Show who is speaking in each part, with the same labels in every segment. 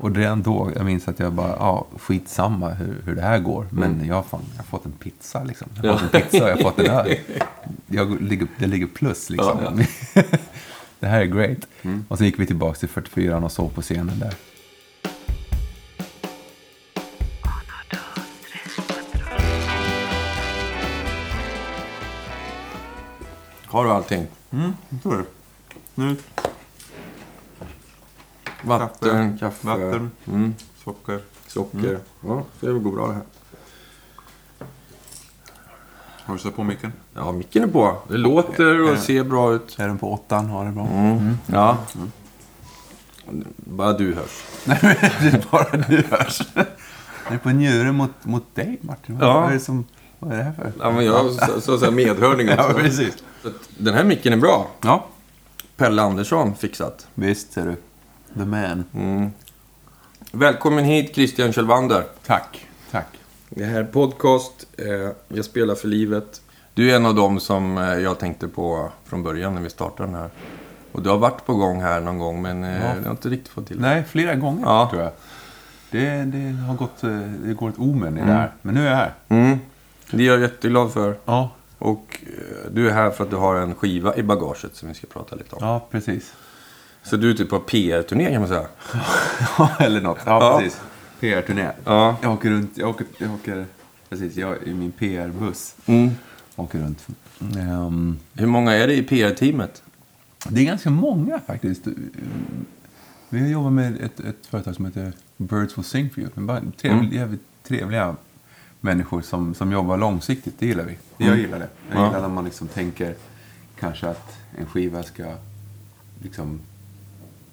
Speaker 1: Och redan då, jag minns att jag bara, ja, skitsamma hur, hur det här går. Men jag, har fan, jag har fått en pizza liksom. Jag har fått en pizza och jag har fått en öl. Jag ligger, det ligger plus liksom. det här är great. Och så gick vi tillbaka till 44 och såg på scenen där.
Speaker 2: Har du allting?
Speaker 1: Så är det. Nu,
Speaker 2: Vatten, kaffe,
Speaker 1: vatten,
Speaker 2: Mm,
Speaker 1: socker.
Speaker 2: socker. Ja, så är det går bra det här.
Speaker 1: Har du satt på micken?
Speaker 2: Ja, micken är på. Det låter och ser bra ut.
Speaker 1: Är den på åttan? Har det bra?
Speaker 2: Mm. Ja. Bara du hörs.
Speaker 1: Nej, det är bara du hörs. Det är på njure mot, mot dig, Martin. Vad,
Speaker 2: Ja.
Speaker 1: vad är det som... Vad är det här för?
Speaker 2: Ja, men jag så, så, så medhörning också.
Speaker 1: Ja, precis.
Speaker 2: Den här micken är bra.
Speaker 1: Ja,
Speaker 2: Pelle Andersson fixat.
Speaker 1: visst ser du. The man.
Speaker 2: Välkommen hit Christian Kjellvander.
Speaker 1: Tack, tack.
Speaker 2: Det här är podcast. Eh, jag spelar för livet. Du är en av dem som eh, jag tänkte på från början när vi startade den här. Och du har varit på gång här någon gång men eh,
Speaker 1: Ja.
Speaker 2: har inte riktigt fått till det.
Speaker 1: Nej, flera gånger
Speaker 2: Ja.
Speaker 1: tror jag. Det, det har gått... eh, Det går ett omen i det här. Men nu är jag här.
Speaker 2: Mm. Det är jag jätteglad för.
Speaker 1: Ja,
Speaker 2: Och eh, du är här för att du har en skiva i bagaget som vi ska prata lite om.
Speaker 1: ja precis.
Speaker 2: Så du är typ på PR-turné kan man säga.
Speaker 1: Ja, eller något. Ja,
Speaker 2: Ja.
Speaker 1: precis. PR-turné.
Speaker 2: Ja.
Speaker 1: Jag åker runt. Jag åker... Jag åker precis, jag i min PR-buss.
Speaker 2: Mm.
Speaker 1: Åker runt. Ehm,
Speaker 2: Hur många är det i PR-teamet?
Speaker 1: Det är ganska många faktiskt. Vi jobbar med ett, ett företag som heter Birds Will Sing For You. Men bara trevliga, jävligt trevliga människor som, som jobbar långsiktigt. Det gillar vi. Jag gillar det. Jag
Speaker 2: Ja.
Speaker 1: gillar när man liksom tänker kanske att en skiva ska liksom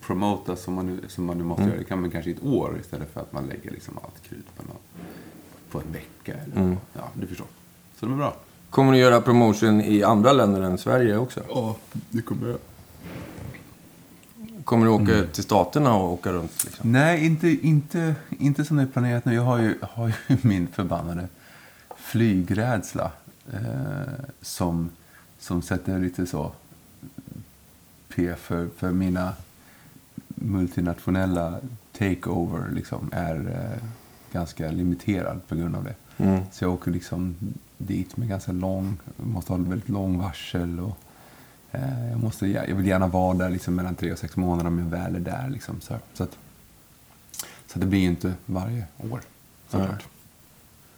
Speaker 1: promotas som man nu, som man nu måste göra. Det kan man kanske i ett år istället för att man lägger liksom allt krut på, någon, på en vecka. Eller, Ja, du förstår. Så det är bra.
Speaker 2: Kommer du göra promotion i andra länder än Sverige också?
Speaker 1: Ja, det kommer jag.
Speaker 2: Kommer du åka till Staterna och åka runt? Liksom?
Speaker 1: Nej, inte, inte, inte som det är planerat nu. Jag har ju, har ju min förbannade flygrädsla. Eh, som, som sätter lite så P för, för mina multinationella takeover liksom är eh, ganska limiterad på grund av det.
Speaker 2: Mm.
Speaker 1: Så jag åker liksom dit med ganska lång, måste ha väldigt lång varsel och eh, jag, måste, jag vill gärna vara där liksom mellan tre och sex månader om jag väl är där. Liksom, så, så, att, så att det blir ju inte varje år. Såklart.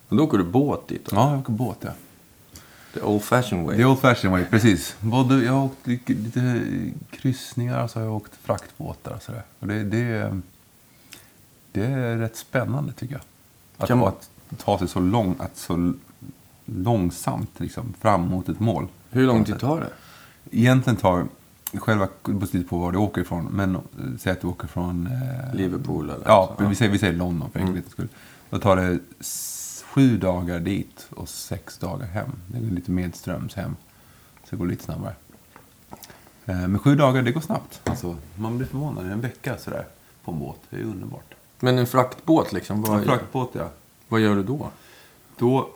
Speaker 2: Och då åker du båt dit? Då?
Speaker 1: Ja, jag åker båt ja.
Speaker 2: The old fashion way?
Speaker 1: The old fashion way, precis. Både, jag har åkt lite, kryssningar och så har jag åkt fraktbåtar och sådär. Och det, det, det är rätt spännande tycker jag. Att,
Speaker 2: Kan-
Speaker 1: att ta sig så, lång, att så långsamt liksom, fram mot ett mål.
Speaker 2: Hur lång tid tar det?
Speaker 1: Egentligen tar själva, lite på var du åker ifrån, men eh, säg att du åker från... Eh,
Speaker 2: Liverpool eller
Speaker 1: Ja,
Speaker 2: så.
Speaker 1: Vi, säger, vi säger London för enkelhetens skull. Då tar det sju dagar dit och sex dagar hem. Det går lite medströms hem. Så det går lite snabbare. Eh, men sju dagar, det går snabbt. Alltså, man blir förvånad. En vecka sådär på en båt, det är underbart.
Speaker 2: Men en fraktbåt liksom? Vad,
Speaker 1: En fraktbåt, ja.
Speaker 2: vad gör du då?
Speaker 1: Då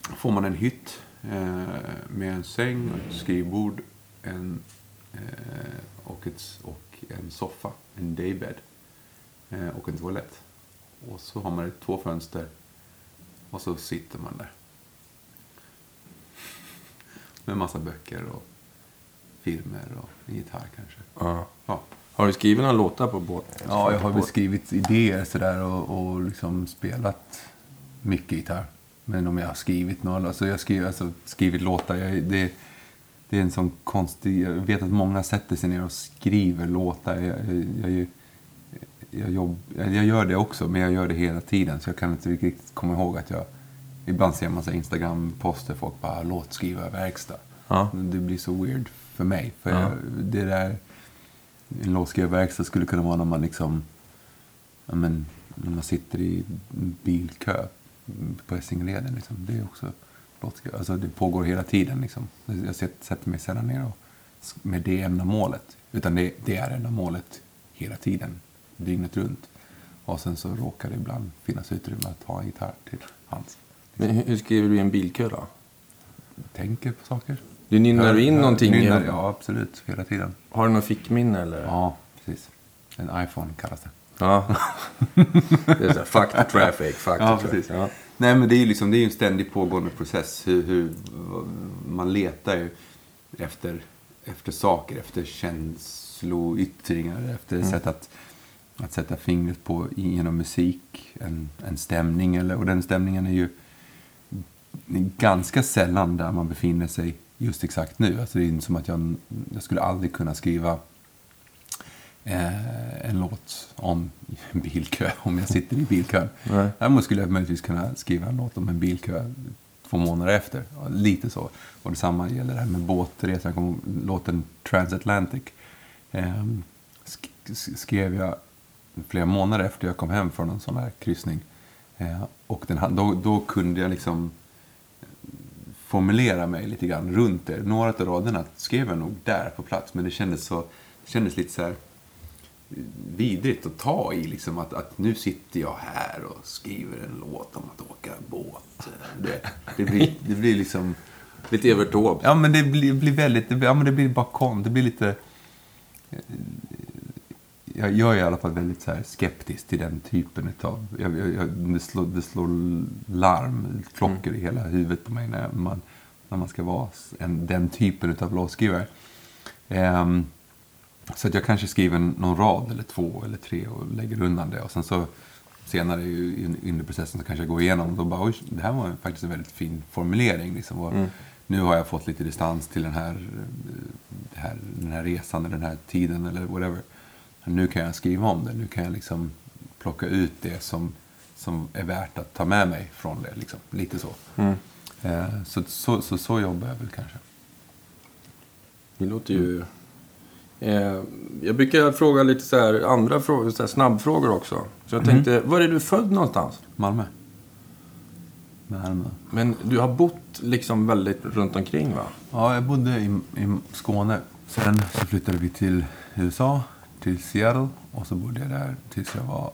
Speaker 1: får man en hytt eh, med en säng, ett skrivbord en, eh, och, ett, och en soffa, en daybed och en toalett. Och så har man två fönster och så sitter man där. Med massa böcker och filmer och en gitarr kanske.
Speaker 2: Ja.
Speaker 1: Ja.
Speaker 2: Har du skrivit några låtar på båt?
Speaker 1: Ja, jag har
Speaker 2: Båt.
Speaker 1: beskrivit idéer sådär och, och liksom spelat mycket gitarr. Men om jag har skrivit några, alltså jag har skrivit, alltså skrivit låtar, jag, det, det är en sån konstig, jag vet att många sätter sig ner och skriver låtar. Jag, jag, jag, jag, jobb, jag gör det också, men jag gör det hela tiden. Så jag kan inte riktigt komma ihåg att jag, ibland ser man så Instagram-poster, folk bara låtskriva verkstad.
Speaker 2: Ja.
Speaker 1: Det blir så weird för mig. För
Speaker 2: Ja.
Speaker 1: jag, det där, en låtskrivarverkstad skulle kunna vara när man liksom, ja men, när man sitter i bilkö på Essingeleden. Liksom. Det är också låtskriv, alltså det pågår hela tiden liksom. Jag sätter mig sällan ner och, med det ändamålet. Utan det, det är ändamålet hela tiden, dygnet runt. Och sen så råkar det ibland finnas utrymme att ha en gitarr till hands.
Speaker 2: Men hur, skriver du i en bilkö då?
Speaker 1: Tänker på saker.
Speaker 2: Du nynnar in någonting?
Speaker 1: Nynnar, ja, absolut. Hela tiden.
Speaker 2: Har du någon fickminne eller?
Speaker 1: Ja, precis. En iPhone kallas det.
Speaker 2: Ja. Det är så här, fuck the traffic, fuck
Speaker 1: Ja,
Speaker 2: the traffic. Ja.
Speaker 1: Nej, men det är ju liksom, det är en ständigt pågående process. Hur, hur man letar ju efter, efter saker, efter känsloyttringar, efter sätt att, att sätta fingret på genom musik, en, en stämning. Eller, och den stämningen är ju ganska sällan där man befinner sig just exakt nu. Alltså det är inte som att jag, jag skulle aldrig kunna skriva eh, en låt om en bilkö, om jag sitter i bilkön.
Speaker 2: Nej.
Speaker 1: Däremot skulle jag möjligtvis kunna skriva en låt om en bilkö två månader efter. Lite så. Och detsamma gäller det här med ihåg låten Transatlantic. Eh, sk- skrev jag flera månader efter jag kom hem från en sån här kryssning. Eh, och den, då, då kunde jag liksom formulera mig lite grann runt det. Några av raderna skrev jag nog där på plats, men det kändes, så, det kändes lite så här vidrigt att ta i. Liksom, att, att nu sitter jag här och skriver en låt om att åka båt. Det, det, blir, det blir liksom...
Speaker 2: Lite Evert.
Speaker 1: Ja, men det blir, blir väldigt... Det blir, ja, men det blir bara kon. Det blir lite... Jag, jag är i alla fall väldigt så skeptisk till den typen av... Jag, jag, det, slår, det slår larm, klockor i hela huvudet på mig när man, när man ska vara en, den typen av låtskrivare. Ehm, så att jag kanske skriver någon rad eller två eller tre och lägger undan det. Och sen så senare under processen så kanske jag går igenom och då bara oj, det här var faktiskt en väldigt fin formulering. Liksom. Och Nu har jag fått lite distans till den här, eh, här, den här resan eller den här tiden eller whatever. Nu kan jag skriva om det. Nu kan jag liksom plocka ut det som, som är värt att ta med mig från det. Liksom. Lite så. Eh, så, så, så. Så jobbar jag väl kanske.
Speaker 2: Det låter ju... Eh, jag brukar fråga lite så här andra frågor, så här snabbfrågor också. Så jag tänkte, var är du född någonstans?
Speaker 1: Malmö. Malmö.
Speaker 2: Men du har bott liksom väldigt runt omkring va?
Speaker 1: Ja, jag bodde i, i Skåne. Sen så flyttade vi till USA, till Seattle. Och så bodde jag där tills jag var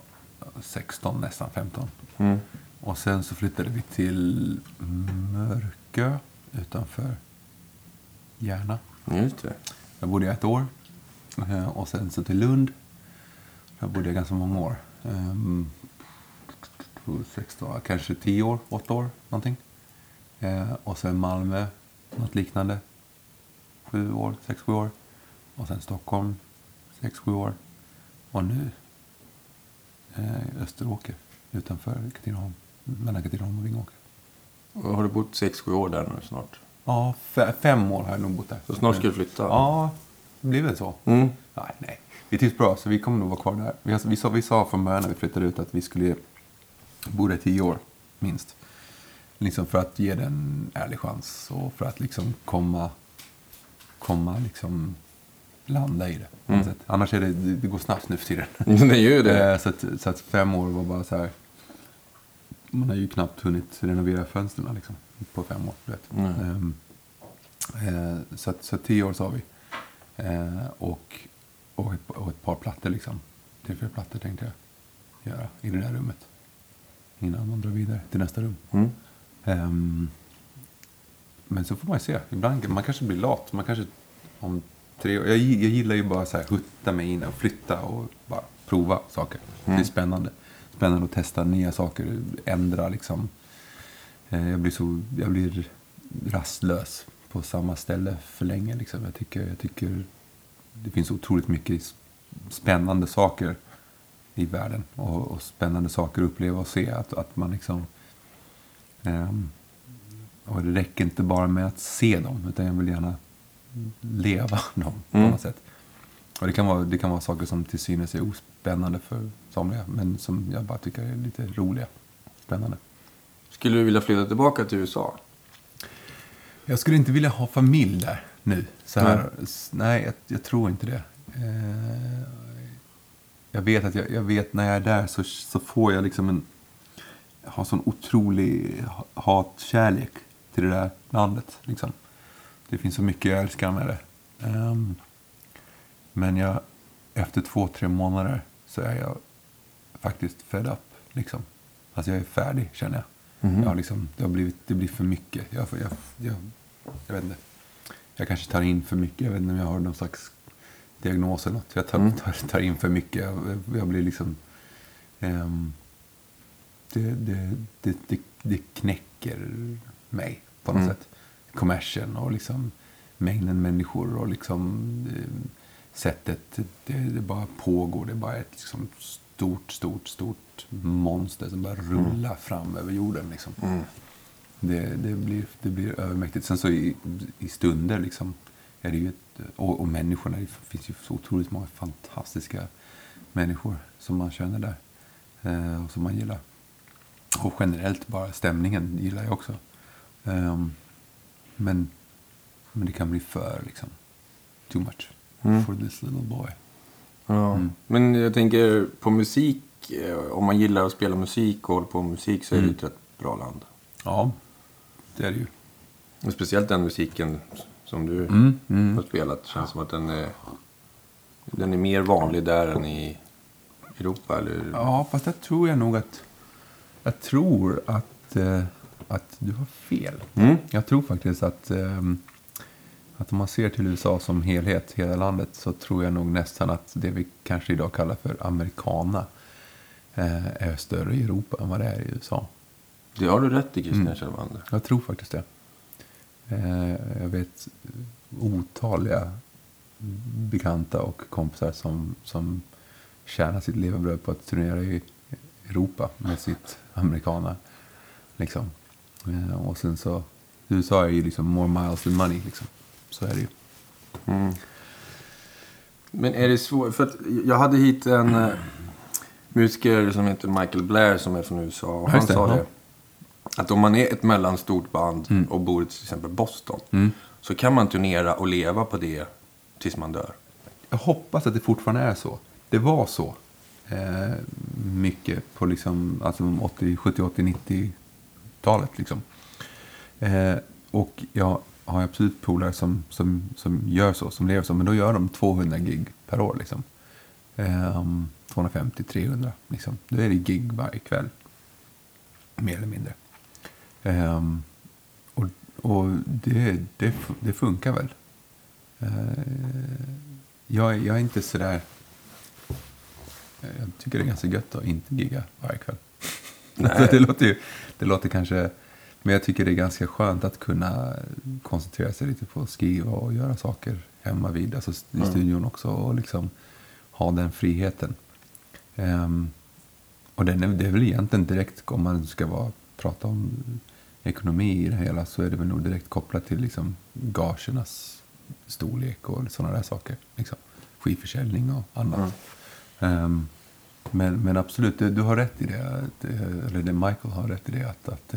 Speaker 1: 16, nästan 15. Och sen så flyttade vi till Mörkö utanför Järna.
Speaker 2: Just det.
Speaker 1: Där bodde jag ett år. Eh, Och sen så till Lund. Där bodde jag ganska många år. 16, kanske 10 år, 8 år någonting. Eh, Och sen Malmö, något liknande. 7 år, 6-7 år. Och sen Stockholm, 6-7 år. Och nu eh, Österåker utanför Katrineholm. Mellan Katrineholm och Vingåker.
Speaker 2: Och har du bott 6-7 år där nu snart?
Speaker 1: Ja, fe- fem år har jag nog bott där.
Speaker 2: Så snart ska du flytta?
Speaker 1: Ja, det blir väl så.
Speaker 2: Mm.
Speaker 1: Nej, nej. Vi trivs bra, så vi kommer nog vara kvar där. Vi, vi, sa, vi sa från början när vi flyttade ut att vi skulle bo där tio år, minst. Liksom för att ge den en ärlig chans och för att liksom komma, komma liksom landa i det. Sätt. Annars är det, det går snabbt nu för tiden.
Speaker 2: Det gör ju det.
Speaker 1: Eh, Så att, så att fem år var bara så här. Man har ju knappt hunnit renovera fönstren liksom, på fem år.
Speaker 2: Nej.
Speaker 1: Ehm, eh, så, att, så att tio år sa vi. Eh, och, och, ett, och ett par plattor liksom. Tre, fyra plattor tänkte jag göra i det där rummet. Innan man drar vidare till nästa rum.
Speaker 2: Mm.
Speaker 1: Ehm, men så får man ju se. Ibland, man kanske blir lat. Man kanske om tre år. Jag, jag gillar ju bara så här hutta mig in och flytta och bara prova saker. Det är spännande. Spännande att testa nya saker. Ändra liksom. Eh, Jag blir så, jag blir rastlös på samma ställe för länge liksom. Jag tycker, jag tycker det finns otroligt mycket spännande saker i världen. Och, och spännande saker att uppleva och se. Att, att man liksom Ehm, och det räcker inte bara med att se dem, utan jag vill gärna leva dem på
Speaker 2: Mm.
Speaker 1: något sätt. Och det kan, vara, det kan vara saker som till synes är ospännande för somliga, men som jag bara tycker är lite roliga. Spännande.
Speaker 2: Skulle du vilja flytta tillbaka till USA?
Speaker 1: Jag skulle inte vilja ha familj där nu. Så här. S- Nej, jag, jag tror inte det. Eh, jag vet att jag, jag vet när jag är där så, så får jag liksom en... Jag har sån otrolig ha- hatkärlek till det där landet. Liksom. Det finns så mycket jag älskar med det. Ehm, men jag, efter två, tre månader så är jag faktiskt fed up. Liksom. Alltså jag är färdig känner jag. Jag har liksom, det, har blivit, det blir för mycket. Jag, jag, jag, jag vet inte. Jag kanske tar in för mycket. Jag vet inte om jag har någon slags diagnos eller något. Jag tar, tar, tar in för mycket. Jag, jag blir liksom Um, det, det, det, det, det knäcker mig på något mm. sätt. Kommersen och liksom mängden människor och liksom eh, sättet det, det, bara pågår. Det är bara ett liksom, stort, stort, stort monster som bara rullar mm. fram över jorden. Liksom. Mm. Det, det, blir, det blir övermäktigt. Sen så i, i stunder liksom, är det ju ett, och, och människorna, det finns ju så otroligt många fantastiska människor som man känner där. Eh, och som man gillar. Och generellt bara stämningen gillar jag också. Um, men, men det kan bli för liksom, too much mm. for this little boy.
Speaker 2: Ja. Mm. Men jag tänker på musik. Eh, om man gillar att spela musik och håller på med musik så är mm. det ett rätt bra land.
Speaker 1: Ja, det är det ju.
Speaker 2: Och speciellt den musiken som du mm. Mm. har spelat. Känns som att den är, den är mer vanlig där än i Europa. Eller?
Speaker 1: Ja, fast där tror jag nog att... Jag tror att, eh, att du har fel. Mm. Jag tror faktiskt att... Eh, att om man ser till USA som helhet, hela landet, så tror jag nog nästan att det vi kanske idag kallar för americana eh, är större i Europa än vad det är i USA.
Speaker 2: Det har du rätt i, Christian mm.
Speaker 1: Jag tror faktiskt det. Eh, jag vet otaliga bekanta och kompisar som, som tjänar sitt levebröd på att turnera i Europa med sitt americana. Liksom. Eh, och sen så, USA är ju liksom more miles than money. Liksom. Så är det ju. Mm.
Speaker 2: Men är det svårt? För jag hade hit en uh, musiker som heter Michael Blair som är från USA. Och han sa det. Att om man är ett mellanstort band mm. och bor i till exempel Boston. Mm. Så kan man turnera och leva på det tills man dör.
Speaker 1: Jag hoppas att det fortfarande är så. Det var så. Eh, mycket på liksom, alltså 80, 70, 80, 90-talet. Liksom. Eh, och jag har absolut polare som, som, som gör så, som lever så. Men då gör de 200 gig per år. Liksom. Eh, 250-300. Liksom. Då är det gig varje kväll. Mer eller mindre. Eh, och och det, det, det funkar väl. Eh, jag, jag är inte sådär... Jag tycker det är ganska gött att inte gigga varje kväll. det, låter ju, det låter kanske men jag tycker det är ganska skönt att kunna koncentrera sig lite på att skriva och göra saker hemma vid, alltså i mm. studion också. Och liksom ha den friheten. Um, och den är, det är väl egentligen direkt, om man ska vara, prata om ekonomi i det hela, så är det väl nog direkt kopplat till liksom gagernas storlek och sådana där saker. Liksom. Skivförsäljning och annat. Mm. Um, men, men absolut, du har rätt i det, eller det Michael har rätt i det, att, att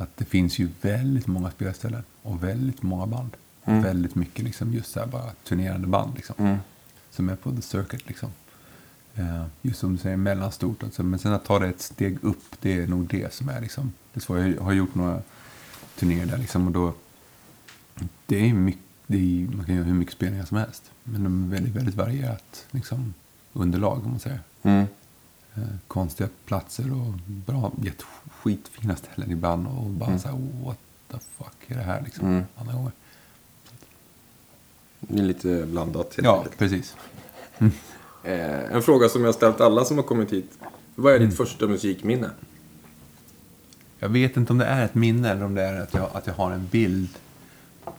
Speaker 1: att det finns ju väldigt många spelställen och väldigt många band. Mm. Väldigt mycket liksom just så bara turnerande band liksom. Mm. Som är på the circuit liksom. Uh, just som du säger, mellanstort. Alltså. Men sen att ta det ett steg upp, det är nog det som är liksom. Det så jag har gjort några turnéer där liksom och då. Det är mycket, det är, man kan göra hur mycket spelningar som helst. Men de är väldigt, väldigt varierat liksom, underlag om man säger. Mm. Uh, konstiga platser och bra, skitfina ställen ibland och bara mm. så här, what the fuck är det här liksom, mm. andra gånger.
Speaker 2: Det är lite blandat
Speaker 1: helt Ja, enkelt. precis.
Speaker 2: Mm. Eh, en fråga som jag ställt alla som har kommit hit. Vad är ditt mm. första musikminne?
Speaker 1: Jag vet inte om det är ett minne eller om det är att jag, att jag har en bild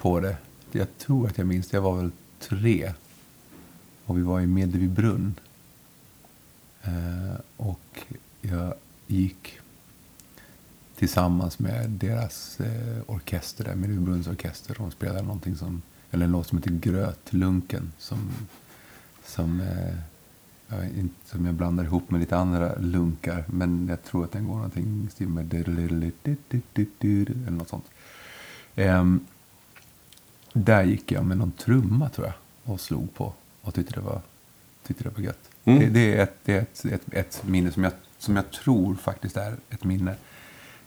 Speaker 1: på det. Jag tror att jag minns det. Jag var väl tre. Och vi var i Medevibrunn. Eh, och jag gick tillsammans med deras eh, orkester, där, Medelbrunns orkester. De spelade någonting som, eller en låt som heter Grötlunken som, som, eh, jag, som jag blandar ihop med lite andra lunkar. Men jag tror att den går någonting i stil med eller något sånt. Eh, där gick jag med någon trumma tror jag och slog på och tyckte det var, tyckte det var gött. Mm. Det, det, är, ett, det är ett, ett, ett minne som jag, som jag tror faktiskt är ett minne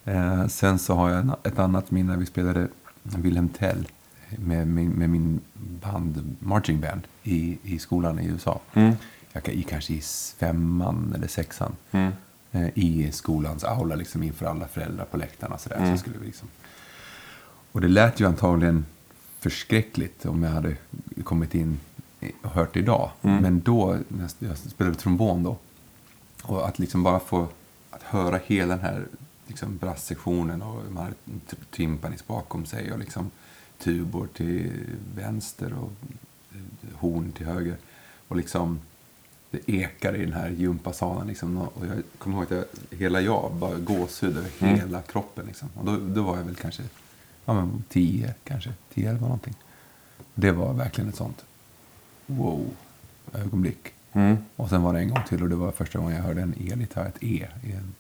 Speaker 1: Eh, sen så har jag ett annat minne. Vi spelade Wilhelm Tell med min, med min band, marching band, i, i skolan i USA. Mm. Jag gick kanske i femman eller sexan. Mm. Eh, I skolans aula, liksom inför alla föräldrar på läktarna. Så, mm. så skulle vi liksom. Och det lät ju antagligen förskräckligt om jag hade kommit in hört idag. Mm. Men då, jag spelade trombon då, Och att liksom bara få att höra hela den här liksom brasssektionen och man hade timpanis bakom sig och liksom tubor till vänster och horn till höger. Och liksom det ekar i den här gympasalen. Liksom. Och jag kommer ihåg att jag, hela jag bara gåshud över mm. hela kroppen. Liksom. Och då, då var jag väl kanske ja, men tio, kanske tio eller någonting. Det var verkligen ett sånt wow-ögonblick. Mm. Och sen var det en gång till och det var första gången jag hörde en elgitarr, ett E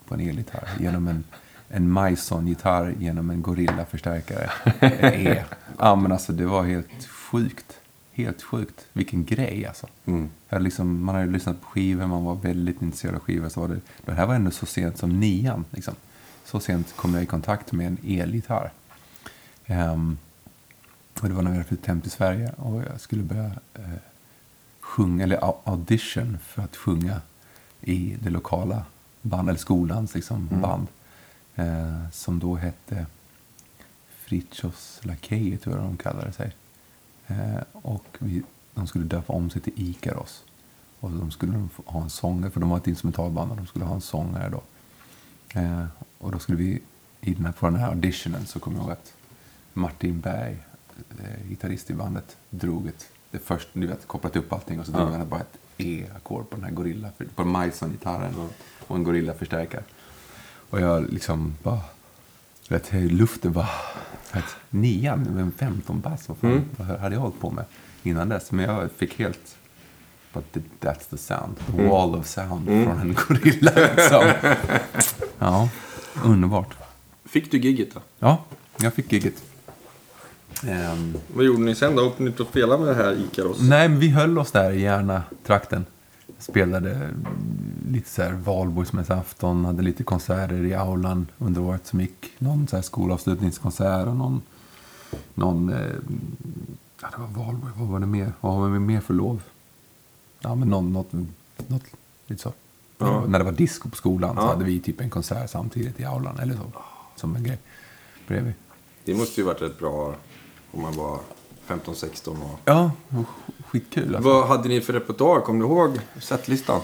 Speaker 1: på en elgitarr genom en, en Maison-gitarr genom en Gorilla-förstärkare. E. Ja men alltså det var helt sjukt. Helt sjukt. Vilken grej alltså. Mm. Jag liksom, man hade lyssnat på skivor, man var väldigt intresserad av skivor. Så var det, det här var ändå så sent som nian. Liksom. Så sent kom jag i kontakt med en elgitarr. Um, och det var när jag flyttade hem till Sverige och jag skulle börja uh, sjunga, eller audition för att sjunga i det lokala band, eller skolans liksom, mm. band. Uh, som då hette Fritjofs Lakejer, tror jag de kallade sig. Uh, och vi, de skulle döpa om sig till Ikaros. Och de skulle ha en sångare, för de var ett instrumentalband och de skulle ha en sångare då. och då skulle vi, i den här, på den här auditionen så kommer jag ihåg att Martin Berg, eh, gitarrist i bandet, drog ett, det först, du vet, kopplat upp allting och så drog han bara ett E-ackord på den här Gorilla, på Majson-gitarren och, och en Gorilla-förstärkare. Och jag liksom bara, vet, luften bara, vet, nian, med 15 bass, vad fan mm. vad hade jag hållit på med innan dess? Men jag fick helt, but that's the sound, the mm. wall of sound mm. från en Gorilla liksom. ja, underbart.
Speaker 2: Fick du gigget då?
Speaker 1: Ja, jag fick gigget.
Speaker 2: Um, Vad gjorde ni sen då? Åkte ni ut och spelade med det här Ikaros?
Speaker 1: Nej, men vi höll oss där i Järna-trakten. Spelade lite så här valborgsmässoafton, hade lite konserter i aulan under året som gick. Någon så här skolavslutningskonsert och någon... någon eh, ja, det var valborg, vad var det mer? Vad var det mer för lov? Ja, men någon, något, något lite så. Ja. När det var disco på skolan ja. så hade vi typ en konsert samtidigt i aulan eller så. Som en grej bredvid.
Speaker 2: Det måste ju varit rätt bra om man var 15-16 och...
Speaker 1: Ja, skitkul.
Speaker 2: Alltså. Vad hade ni för repertoar? Kommer du ihåg setlistan?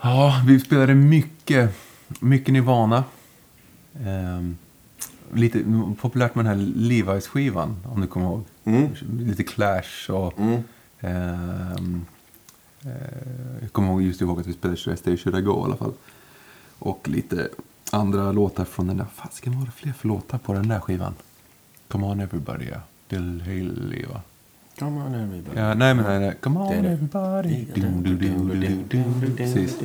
Speaker 1: Ja, vi spelade mycket, mycket Nirvana. Um, lite populärt med den här Levi's-skivan, om du kommer ihåg. Mm. Lite Clash och... Mm. Um, uh, jag kommer ihåg, just ihåg att vi spelade Should I Stay Should I Go i alla fall. Och lite andra låtar från den där. Fasiken var det fler för låtar på den där skivan? Come on everybody, ja. Haley, va?
Speaker 2: Come on everybody.
Speaker 1: Ja, nej, men nej, nej. Come on everybody. Precis.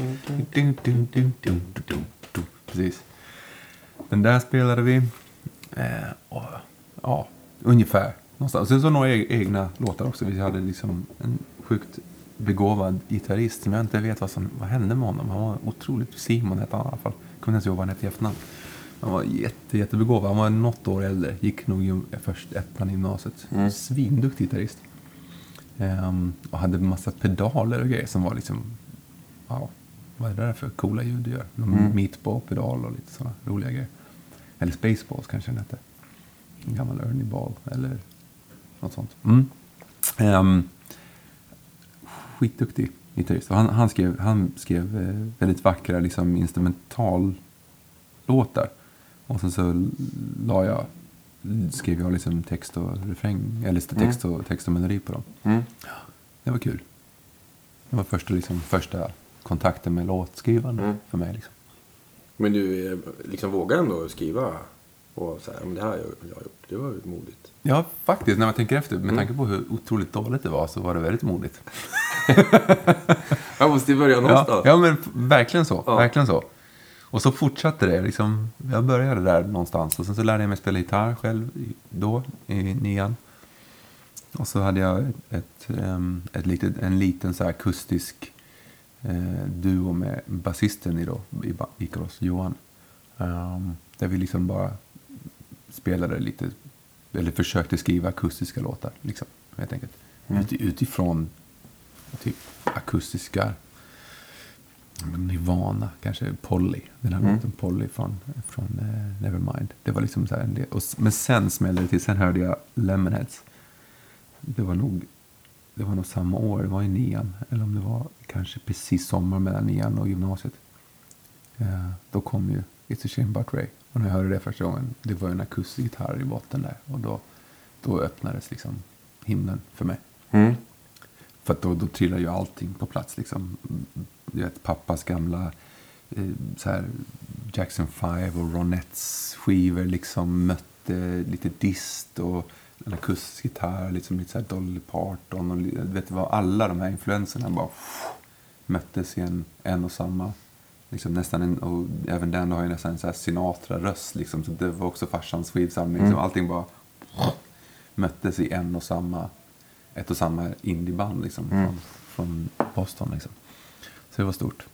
Speaker 1: Precis. Den där spelade vi. Eh, och, ja, ungefär. Någonstans. Sen så några egna låtar också. Vi hade liksom en sjukt begåvad gitarrist som jag inte vet vad som vad hände med honom. Han var otroligt... Simon hette han i alla fall. Jag kunde inte ens ihåg vad han hette i efternamn. Han var jätte, jättebegåvad. Han var något år äldre. Gick nog först ettan i gymnasiet. Mm. Svinduktig gitarrist. Um, och hade massa pedaler och grejer som var liksom... Wow, vad är det där för coola ljud du gör? Någon mm. meatball-pedal och lite sådana roliga grejer. Eller Spaceballs kanske den hette. En gammal Ernie Ball eller något sånt. Mm. Um, skitduktig gitarrist. Han, han, skrev, han skrev eh, väldigt vackra liksom, instrumentallåtar. Och sen så la jag, skrev jag liksom text och refräng, eller text och, text och melodi på dem. Mm. Det var kul. Det var första, liksom, första kontakten med låtskrivande mm. för mig. Liksom.
Speaker 2: Men du eh, liksom vågar ändå skriva och så här, det här har jag gjort. Det var modigt.
Speaker 1: Ja, faktiskt. När man tänker efter. Med mm. tanke på hur otroligt dåligt det var så var det väldigt modigt.
Speaker 2: jag måste börja någonstans.
Speaker 1: Ja, ja men verkligen så. Ja. Verkligen så. Och så fortsatte det. Liksom, jag började där någonstans. Och sen så lärde jag mig spela gitarr själv då, i nian. Och så hade jag ett, ett, ehm, ett litet, en liten så akustisk eh, duo med basisten i, då, i Ikaros, Johan. Um, där vi liksom bara spelade lite, eller försökte skriva akustiska låtar. Liksom, helt enkelt. Mm. utifrån typ akustiska Nirvana, kanske Polly. Den här mm. låten Polly från, från uh, Nevermind. Det var liksom så här en del. Och, men sen smällde det till. Sen hörde jag Lemonheads. Det var nog, det var nog samma år. Det var i nian. Eller om det var kanske precis sommar mellan nian och gymnasiet. eh, då kom ju It's a shame about Ray. Och när jag hörde det första gången, det var en akustisk gitarr i botten där. Och då, då öppnades liksom himlen för mig.
Speaker 2: Mm.
Speaker 1: För då, då trillar ju allting på plats. Liksom. Du vet, pappas gamla eh, så här, Jackson 5 och Ronettes skivor liksom mötte lite dist och en akustisk gitarr, liksom lite så här Dolly Parton. Och, du vet, det var alla de här influenserna bara möttes i en, en och samma. Liksom nästan en, och även den har ju nästan en så här Sinatra-röst. Liksom, så det var också farsans skivsamling. Liksom, allting bara möttes i en och samma, ett och samma indieband liksom, från, från Boston. Liksom. Så det var stort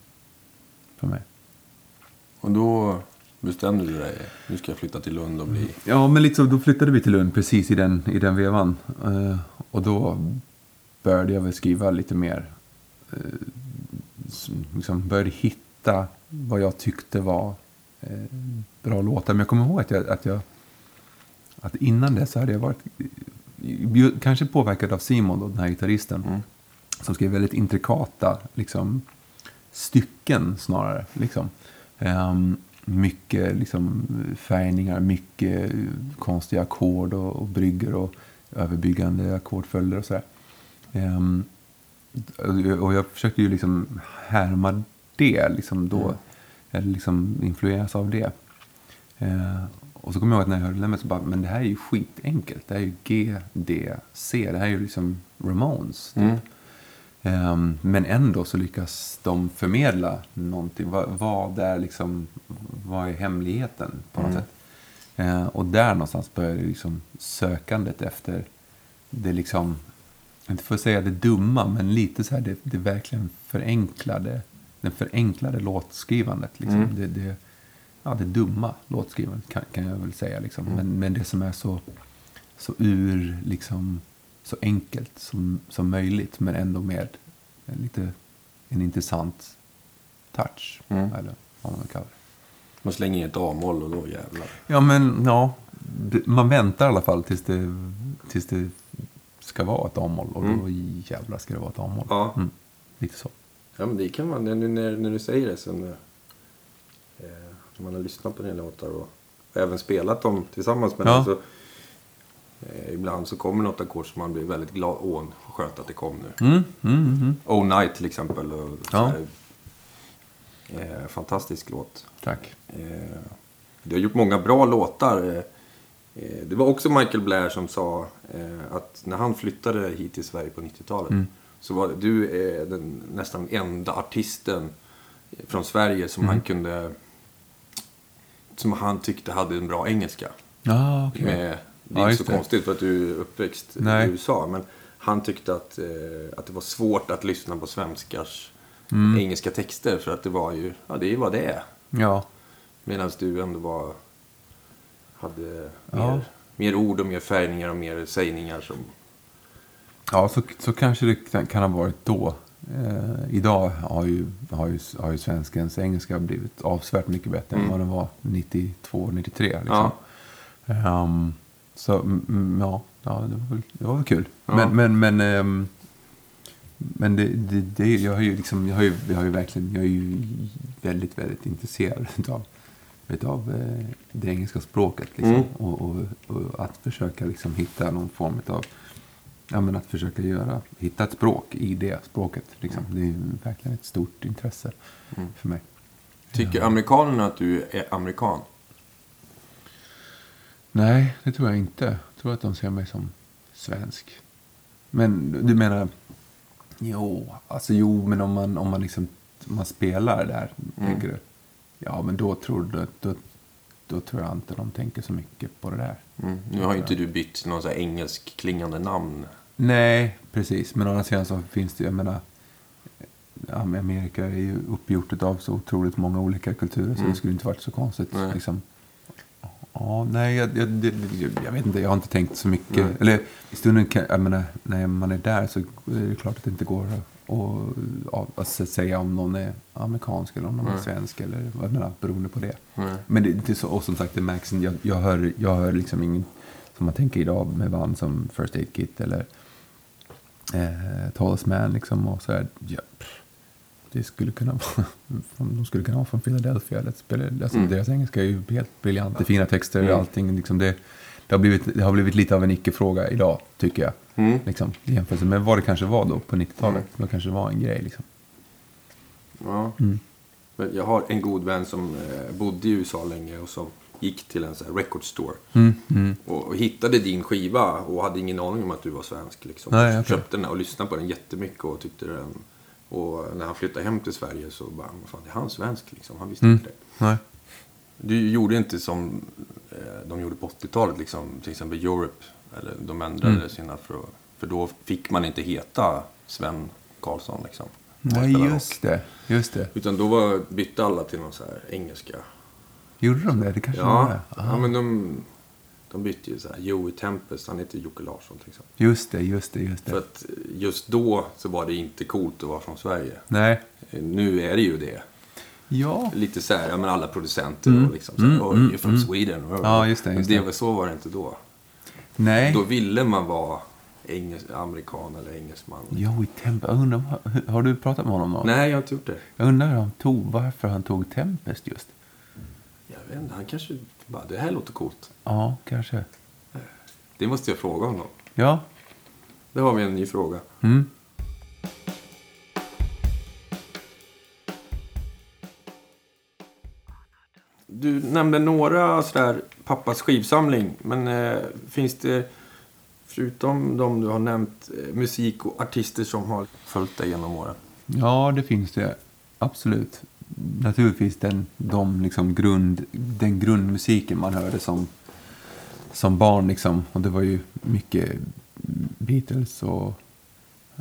Speaker 1: för mig.
Speaker 2: Och då bestämde du dig. Nu ska jag flytta till Lund och bli...
Speaker 1: Ja, men så, då flyttade vi till Lund precis i den, i den vevan. Eh, och då började jag väl skriva lite mer. Uh, liksom började hitta vad jag tyckte var eh, bra låtar. Men jag kommer ihåg att jag, att jag att innan det så hade jag varit kanske påverkad av Simon, då, den här gitarristen. Som skrev väldigt intrikata liksom, stycken snarare. Liksom. Ehm, mycket liksom, färgningar, mycket konstiga ackord och, och brygger och överbyggande ackordföljder och sådär. Ehm, och jag försökte ju liksom härma det liksom då. Eller liksom influeras av det. Eh, och så kommer jag ihåg att när jag hörde det så bara, men det här är ju skitenkelt. Det här är ju G, D, C. Det här är ju liksom Ramones. Typ. Ehm, men ändå så lyckas de förmedla någonting. Vad, vad, är, liksom, vad är hemligheten på något sätt? Eh, och där någonstans började liksom sökandet efter det liksom, inte för att säga det dumma, men lite så här det, det verkligen förenklade, den förenklade låtskrivandet. Liksom. Det, det, ja, det dumma låtskrivandet kan, kan jag väl säga. Liksom. Men, men det som är så, så ur, liksom, så enkelt som, som möjligt, men ändå med en lite en intressant touch. Eller vad man kallar det.
Speaker 2: Man slänger in ett A-moll och då jävlar.
Speaker 1: Ja, men ja. Det, man väntar i alla fall tills det, tills det ska vara ett A-moll. Och då jävlar ska det vara ett A-moll.
Speaker 2: Ja.
Speaker 1: Mm, lite så.
Speaker 2: Ja, men det kan man. När, när, när du säger det så... Eh, man har lyssnat på dina låtar och, och även spelat dem tillsammans med
Speaker 1: Ja.
Speaker 2: dem så... Eh, ibland så kommer något ackord som man blir väldigt glad. Åh, skönt att det kom nu.
Speaker 1: Mm, mm, mm.
Speaker 2: Oh Night till exempel. Och så
Speaker 1: Ja.
Speaker 2: här, eh, fantastisk låt.
Speaker 1: Tack.
Speaker 2: Eh, du har gjort många bra låtar. Eh, eh, det var också Michael Blair som sa eh, att när han flyttade hit till Sverige på 90-talet
Speaker 1: Mm.
Speaker 2: så var du den nästan enda artisten från Sverige som
Speaker 1: Mm.
Speaker 2: han kunde som han tyckte hade en bra engelska.
Speaker 1: Ja, okej.
Speaker 2: Med, det är
Speaker 1: Ja,
Speaker 2: inte så
Speaker 1: det.
Speaker 2: konstigt för att du är uppväxt
Speaker 1: Nej.
Speaker 2: i USA. Men han tyckte att, eh, att det var svårt att lyssna på svenskars
Speaker 1: Mm.
Speaker 2: engelska texter. För att det var ju, ja det är vad det är.
Speaker 1: Ja.
Speaker 2: Medan du ändå var, hade
Speaker 1: Ja.
Speaker 2: mer, mer ord och mer färgningar och mer sägningar som...
Speaker 1: Ja, så, så kanske det kan ha varit då. Eh, idag har ju, har, ju, har ju svenskens engelska blivit avsevärt mycket bättre än vad den var 92, 93. Liksom.
Speaker 2: Ja.
Speaker 1: Ehm, så mm, mm, ja, ja det, var väl, det var väl kul.
Speaker 2: Ja.
Speaker 1: Men, men, men, ehm, men det, det, det, jag har ju liksom, jag har ju, jag har ju verkligen, jag är ju väldigt, väldigt intresserad utav, utav eh, det engelska språket. Liksom.
Speaker 2: Mm.
Speaker 1: Och, och, och att försöka liksom hitta någon form av Ja, men att försöka göra, hitta ett språk i det språket. Liksom. Det är verkligen ett stort intresse för mig.
Speaker 2: Tycker amerikanerna att du är amerikan?
Speaker 1: Nej, det tror jag inte. Jag tror att de ser mig som svensk. Men du menar... Jo, alltså jo, men om man, om man liksom om man spelar där, tänker du? Ja, men då tror, du, då, då tror jag inte de tänker så mycket på det där.
Speaker 2: Mm. Nu har ju inte du bytt någon så här engelsk klingande namn.
Speaker 1: Nej, precis. Men å andra sidan så finns det, jag menar, Amerika är ju uppgjort av så otroligt många olika kulturer så det skulle inte varit så konstigt.
Speaker 2: Nej.
Speaker 1: Liksom. Ja, nej, jag, jag, jag vet inte, jag har inte tänkt så mycket. Eller i stunden, kan, jag menar, när man är där så är det klart att det inte går att, att, att säga om någon är amerikansk eller om någon är svensk eller vad menar, beroende på det.
Speaker 2: Nej.
Speaker 1: Men det, det är så, och som sagt, det märks, jag, jag, hör, jag hör liksom ingen, som man tänker idag med band som First Aid Kit eller eh, Tallest Man liksom och så här. Ja, det skulle kunna vara, de skulle kunna vara från Philadelphia. Eller spela, alltså
Speaker 2: Mm.
Speaker 1: Deras engelska är ju helt briljant. Det är fina texter och allting. Liksom det, det, har blivit, det har blivit lite av en icke-fråga idag, tycker jag.
Speaker 2: Mm.
Speaker 1: Liksom, i jämförelse med vad det kanske var då på 90-talet. Då kanske det var en grej. Liksom.
Speaker 2: Ja.
Speaker 1: Mm.
Speaker 2: Men jag har en god vän som eh, bodde i USA länge och som gick till en sån record store.
Speaker 1: Mm, mm.
Speaker 2: Och, hittade din skiva och hade ingen aning om att du var svensk. Liksom.
Speaker 1: Nej, okej.
Speaker 2: Köpte den och lyssnade på den jättemycket och tyckte den... Och när han flyttade hem till Sverige så bara, "Vad fan är han svensk liksom. Han visste
Speaker 1: Mm.
Speaker 2: inte det.
Speaker 1: Nej.
Speaker 2: Du gjorde inte som eh, de gjorde på 80-talet, liksom, till exempel Europe. Eller de ändrade
Speaker 1: Mm.
Speaker 2: sina för, för då fick man inte heta Sven Karlsson. Liksom,
Speaker 1: Nej, just det. Just det.
Speaker 2: Utan då var, bytte alla till någon så här engelska.
Speaker 1: Gjorde de det? Det kanske
Speaker 2: Ja,
Speaker 1: gjorde.
Speaker 2: ja men de, de bytte ju så här. Joey Tempest, han heter Jocke Larsson till exempel.
Speaker 1: Just det, just det, just
Speaker 2: För
Speaker 1: det.
Speaker 2: att just då så var det inte coolt att vara från Sverige.
Speaker 1: Nej.
Speaker 2: Nu är det ju det.
Speaker 1: Ja.
Speaker 2: Lite så här, ja men alla producenter och liksom så här,
Speaker 1: Mm,
Speaker 2: oh,
Speaker 1: mm,
Speaker 2: you're from
Speaker 1: mm.
Speaker 2: Sweden.
Speaker 1: Ja, just det,
Speaker 2: Men
Speaker 1: just
Speaker 2: det.
Speaker 1: det.
Speaker 2: var Så var det inte då.
Speaker 1: Nej.
Speaker 2: Då ville man vara engelsk, amerikan eller engelsman.
Speaker 1: Joey Tempest. Jag undrar, har- du pratat med honom då?
Speaker 2: Nej, jag har inte gjort det.
Speaker 1: Jag undrar han tog, varför han tog Tempest just.
Speaker 2: Jag vet inte, han kanske bara, det här låter coolt.
Speaker 1: Ja, kanske.
Speaker 2: Det måste jag fråga honom.
Speaker 1: Ja.
Speaker 2: Där har vi en ny fråga.
Speaker 1: Mm.
Speaker 2: Du nämnde några sådär pappas skivsamling. Men eh, finns det, förutom de du har nämnt, eh, musik och artister som har följt dig genom åren?
Speaker 1: Ja, det finns det. Absolut. Naturligtvis den, de liksom grund, den grundmusiken man hörde som, som barn. Liksom. Och det var ju mycket Beatles och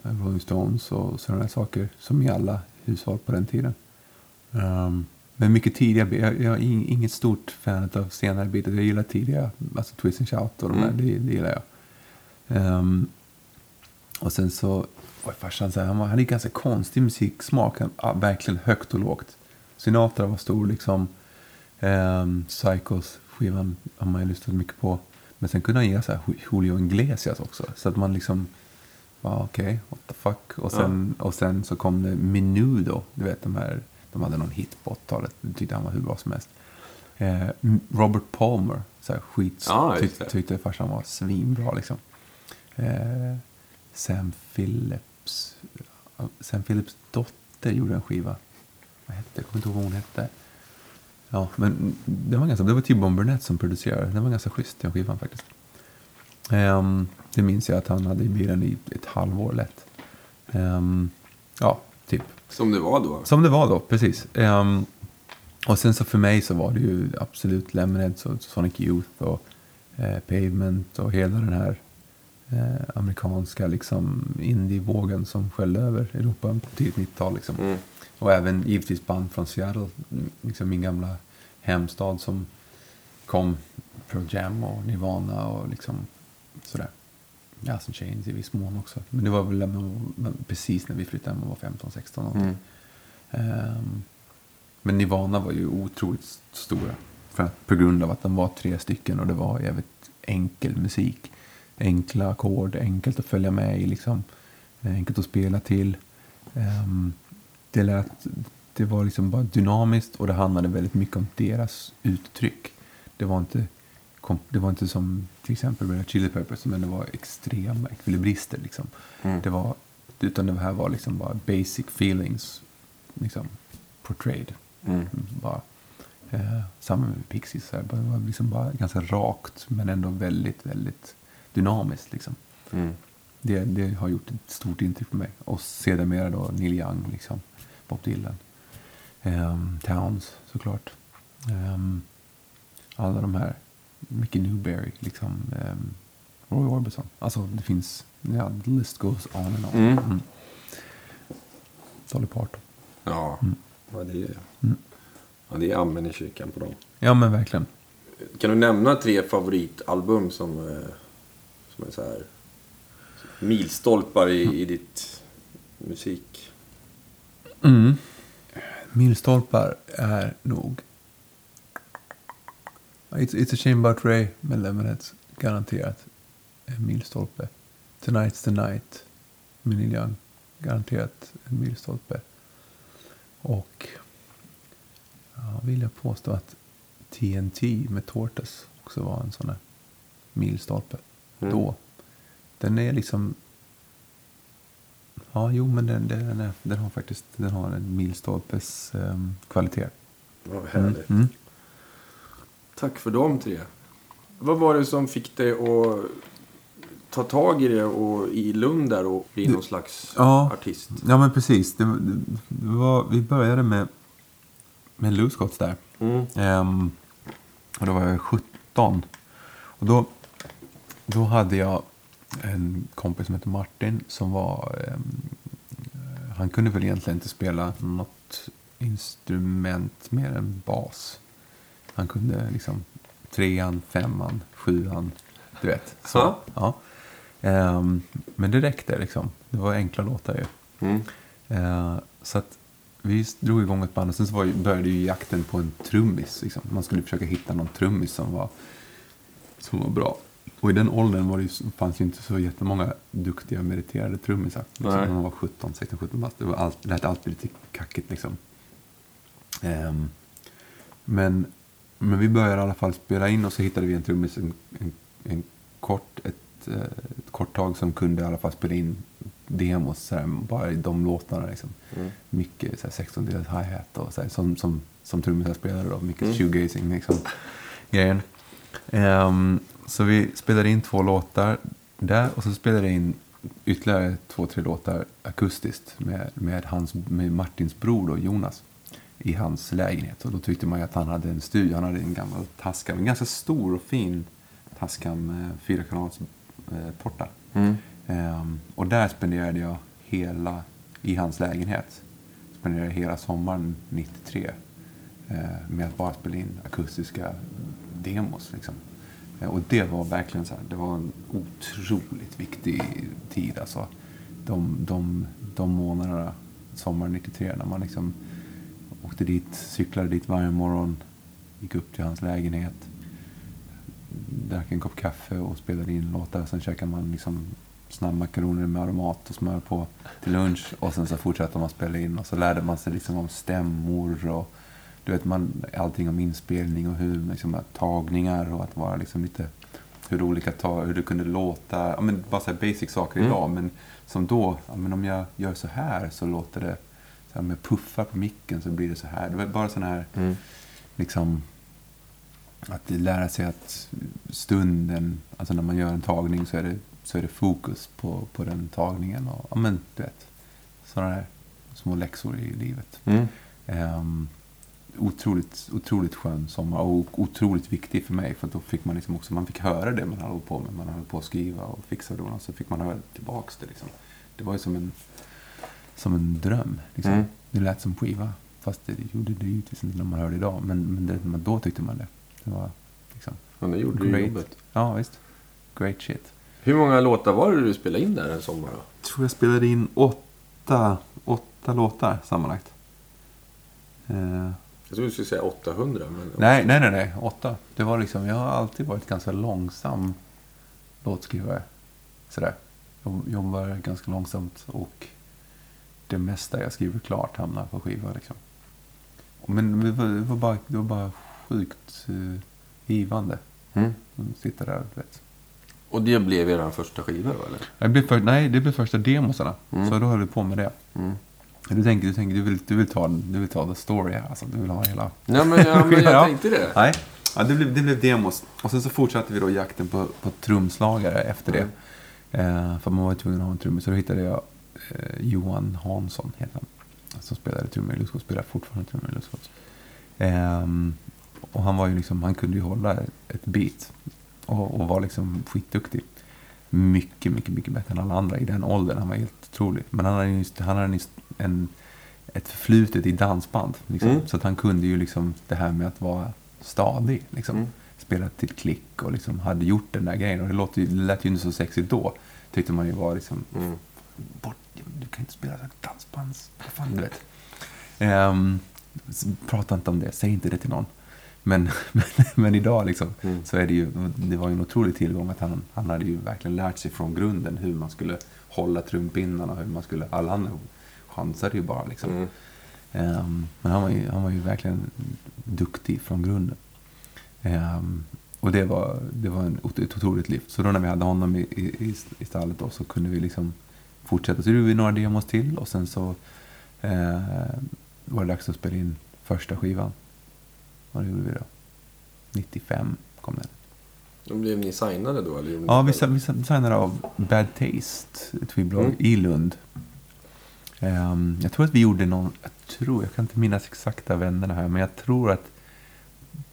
Speaker 1: eh, Rolling Stones och sådana där saker som i alla hushåll på den tiden. Um, men mycket tidigare, jag, jag är ing- inget stort fan av senare Beatles. Jag gillar tidiga, alltså Twist and Shout och de där,
Speaker 2: Mm.
Speaker 1: det, det gillar jag. Ehm, och sen så var farsan så här, han, var, han hade ganska konstig musiksmak. Han, ja, verkligen högt och lågt. Sinatra var stor liksom. Um, Psychos skivan har man ju lyssnat mycket på. Men sen kunde han ge så här Julio Iglesias också. Så att man liksom, ja okej, what the fuck. Och sen, och sen så kom det Menudo, du vet de här, de hade någon hit på 80-talet. Det tyckte han var hur bra som helst. Eh, Robert Palmer, så här skit,
Speaker 2: just
Speaker 1: tyck, tyckte farsan var svinbra liksom. Eh, Sam Phillips. Sam Phillips dotter gjorde en skiva. Vad hette Jag kommer inte ihåg vad hon hette. Ja, men det var, ganska, det var T-Bone Burnett som producerade. Den var ganska schysst, den skivan faktiskt. Ehm, det minns jag att han hade i bilen i ett halvår lätt. Ehm, ja, typ.
Speaker 2: Som det var då?
Speaker 1: Som det var då, precis. Ehm, och sen så för mig så var det ju absolut Lemonheads och Sonic Youth och eh, Pavement och hela den här eh, amerikanska liksom indie-vågen som sköljde över Europa på tidigt 90-tal. Liksom.
Speaker 2: Mm.
Speaker 1: Och även givetvis band från Seattle, liksom min gamla hemstad som kom Pearl Jam och Nirvana och liksom sådär. Alice in Chains i viss mån också. Men det var väl precis när vi flyttade hem och var 15-16 någonting.
Speaker 2: Mm.
Speaker 1: Ehm, men Nirvana var ju otroligt stora. För att, på grund av att de var tre stycken och det var jävligt enkel musik. Enkla ackord, enkelt att följa med i liksom. Enkelt att spela till. Ehm, det, lät, det var liksom bara dynamiskt och det handlade väldigt mycket om deras uttryck. Det var inte, kom, det var inte som till exempel Hot Chili Peppers men det var extrema ekvilibrister liksom.
Speaker 2: Mm.
Speaker 1: Det var, utan det här var liksom bara basic feelings liksom portrayed.
Speaker 2: Mm.
Speaker 1: Bara, eh, samma med Pixies. Här, det var liksom bara ganska rakt men ändå väldigt, väldigt dynamiskt. Liksom.
Speaker 2: Mm.
Speaker 1: Det, det har gjort ett stort intryck på mig. Och sedermera då Neil Young, liksom, Bob Dylan. Ehm, Towns såklart. Ehm, alla de här. Mickey Newberry, liksom. ehm, Roy Orbison. Alltså det finns, ja, the list goes on and on.
Speaker 2: Mm.
Speaker 1: Mm. Dolly Parton.
Speaker 2: Ja,
Speaker 1: Mm.
Speaker 2: ja, det är,
Speaker 1: Mm.
Speaker 2: ja, det är amen i kyrkan på dem.
Speaker 1: Ja men verkligen.
Speaker 2: Kan du nämna tre favoritalbum som, eh, som är så här milstolpar i, i ditt musik?
Speaker 1: Mm. Milstolpar är nog... It's, it's a shame about Ray med Lemonheads. Garanterat en milstolpe. Tonight's the night med Neil Young. Garanterat en milstolpe. Och ja, vill jag påstå att TNT med Tortoise också var en sån där milstolpe.
Speaker 2: Mm.
Speaker 1: Då. Den är liksom... Ja, jo, men den, den, är, den har faktiskt den har en milstolpes ehm, kvalitet.
Speaker 2: Vad härligt.
Speaker 1: Mm.
Speaker 2: Tack för de tre. Vad var det som fick dig att ta tag i det och i Lund där och bli någon slags
Speaker 1: Ja.
Speaker 2: artist?
Speaker 1: Ja, men precis. Det, det, var, vi började med, med Gods där.
Speaker 2: Mm.
Speaker 1: Ehm, och då var jag 17. Och då, då hade jag en kompis som hette Martin som var... ehm, han kunde väl egentligen inte spela något instrument mer än bas. Han kunde liksom trean, femman, sjuan, du vet. Så,
Speaker 2: Ja.
Speaker 1: ja. Ehm, men det räckte liksom. Det var enkla låtar ju.
Speaker 2: Mm.
Speaker 1: Eh, så att vi drog igång ett band och sen så var, började ju jakten på en trummis. Liksom. Man skulle försöka hitta någon trummis som var, som var bra. Och i den åldern var det ju, fanns ju inte så jättemånga duktiga meriterade trummisar. Liksom, när man var 17, 16, 17 bast. Det var allt, det lät alltid lite kackigt liksom. Ehm, men, men vi började i alla fall spela in och så hittade vi en trummis en, en, en kort, ett, eh, ett kort tag som kunde i alla fall spela in demos, så här, bara i de låtarna. Liksom.
Speaker 2: Mm.
Speaker 1: Mycket så här, 16 delars hi-hat och så här, som, som, som trummisar spelade då. Mycket
Speaker 2: Mm.
Speaker 1: shoegazing liksom. Grejen. Ehm, så vi spelade in två låtar där och så spelade jag in ytterligare två, tre låtar akustiskt med, med, hans, med Martins bror då, Jonas i hans lägenhet. Och då tyckte man ju att han hade en studio. Han hade en gammal Tascam, en ganska stor och fin Tascam med fyra kanals eh, portar.
Speaker 2: Mm.
Speaker 1: Ehm, och där spenderade jag hela, i hans lägenhet, spenderade jag hela sommaren 93 eh, med att bara spela in akustiska demos. Liksom. Eh, och det var verkligen så här, det var en otroligt viktig tid. Alltså. De, de, de månaderna, sommaren 93, när man liksom åkte dit, cyklade dit varje morgon, gick upp till hans lägenhet, drack en kopp kaffe och spelade in låtar. Sen käkade man liksom snabbmakaroner med aromat och smör på till lunch. Och sen så fortsatte man spela in och så lärde man sig liksom om stämmor och du vet, man, allting om inspelning och hur liksom, tagningar och att vara liksom lite hur olika tag, hur det kunde låta. Ja, men bara så basic saker
Speaker 2: Mm.
Speaker 1: idag. Men som då, ja, men om jag gör så här så låter det, så här, med puffar på micken så blir det så här. Det var bara sån här
Speaker 2: Mm.
Speaker 1: liksom att lära sig att stunden, alltså när man gör en tagning så är det, så är det fokus på, på den tagningen. Och, ja men du vet, sådana här små läxor i livet.
Speaker 2: Mm.
Speaker 1: Ehm, otroligt, otroligt skön sommar och otroligt viktig för mig för då fick man liksom också, man fick höra det man hållit på med. Man hade på att skriva och fixa och så fick man höra tillbaks det liksom. Det var ju som en, som en dröm. Liksom.
Speaker 2: Mm.
Speaker 1: Det lät som skiva. Fast det gjorde det givetvis inte när man hörde det idag. Men, men det, då tyckte man det. Det var liksom
Speaker 2: Men det gjorde
Speaker 1: great.
Speaker 2: jobbet.
Speaker 1: Ja, visst. Great shit.
Speaker 2: Hur många låtar var det du spelade in där en sommar då?
Speaker 1: Jag tror jag spelade in åtta, åtta låtar sammanlagt. Eh,
Speaker 2: Jag trodde du skulle säga 800. Men...
Speaker 1: nej, nej, nej, nej. Åtta. Det var liksom, jag har alltid varit ganska långsam låtskrivare. Sådär. Jag jobbar ganska långsamt och det mesta jag skriver klart hamnar på skiva liksom. Men det var, det var, bara, det var bara sjukt uh, givande.
Speaker 2: Mm.
Speaker 1: Sitta där, du vet.
Speaker 2: Och det blev er första skiva då eller?
Speaker 1: Det blev för, nej, det blev första demosarna.
Speaker 2: Mm.
Speaker 1: Så då höll vi på med det.
Speaker 2: Mm.
Speaker 1: Du tänker, du, tänker du, vill, du, vill ta, du vill ta the story. Alltså, du vill ha hela...
Speaker 2: Nej men, ja, men jag
Speaker 1: Ja.
Speaker 2: tänkte det.
Speaker 1: Nej, ja, det, blev, det blev demos. Och sen så fortsatte vi då jakten på, på trumslagare efter det. Eh, för man var tvungen att ha en trummis. Så då hittade jag Johan Hansson, heter han. Som spelade trummor i Lustgård. Spelar fortfarande trummor i Lustgård. Ehm, och han var ju liksom, han kunde ju hålla ett beat. Och, och var liksom skitduktig. Mycket, mycket, mycket bättre än alla andra i den åldern. Han var helt otrolig. Men han hade ju han hade just en, ett förflutet i dansband. Liksom.
Speaker 2: Mm.
Speaker 1: Så att han kunde ju liksom det här med att vara stadig. Liksom.
Speaker 2: Mm.
Speaker 1: Spelat till klick och liksom hade gjort den där grejen. Och det, låter det lät ju inte så sexigt då. Tyckte man ju var liksom,
Speaker 2: Mm.
Speaker 1: bort, du kan inte spela dansbands... Vad fan du vet. S- prata inte om det, säg inte det till någon. Men, men, men idag liksom,
Speaker 2: Mm.
Speaker 1: så är det ju, det var ju en otrolig tillgång att han, han hade ju verkligen lärt sig från grunden hur man skulle hålla trumpinnarna, hur man skulle, alla andra chansade ju bara liksom.
Speaker 2: Mm.
Speaker 1: Um, men han var, ju, han var ju verkligen duktig från grunden. Um, och det var, det var en, ett otroligt lyft. Så då när vi hade honom i, i, i stallet då, så kunde vi liksom fortsätta. Så gjorde vi några demos till och sen så eh, var det dags att spela in första skivan. Och det gjorde vi då. 95 kom den.
Speaker 2: Då blev ni signade då? Eller
Speaker 1: ja, vi, vi signade av Bad Taste, ett skivbolag mm. i Lund. Um, jag tror att vi gjorde någon, jag tror, jag kan inte minnas exakta vännerna här, men jag tror att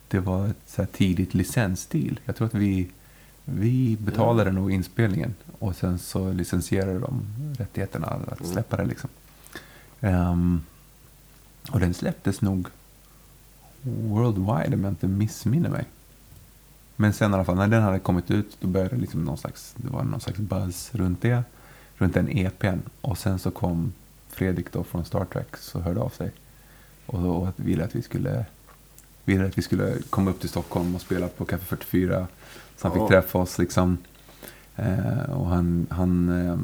Speaker 1: det var ett så tidigt licensstil. Jag tror att vi, vi betalade ja. nog inspelningen och sen så licensierade de rättigheterna att mm. släppa det liksom. Um, och den släpptes nog worldwide om jag inte missminner mig. Men sen i alla fall, när den hade kommit ut, då började liksom någon slags, det var någon slags buzz runt det. Runt den EPn. Och sen så kom Fredrik då från Star Trek och hörde av sig. Och, och ville att vi skulle ville att vi skulle komma upp till Stockholm och spela på Café 44. Så han fick träffa oss liksom. Eh, och han, han, eh,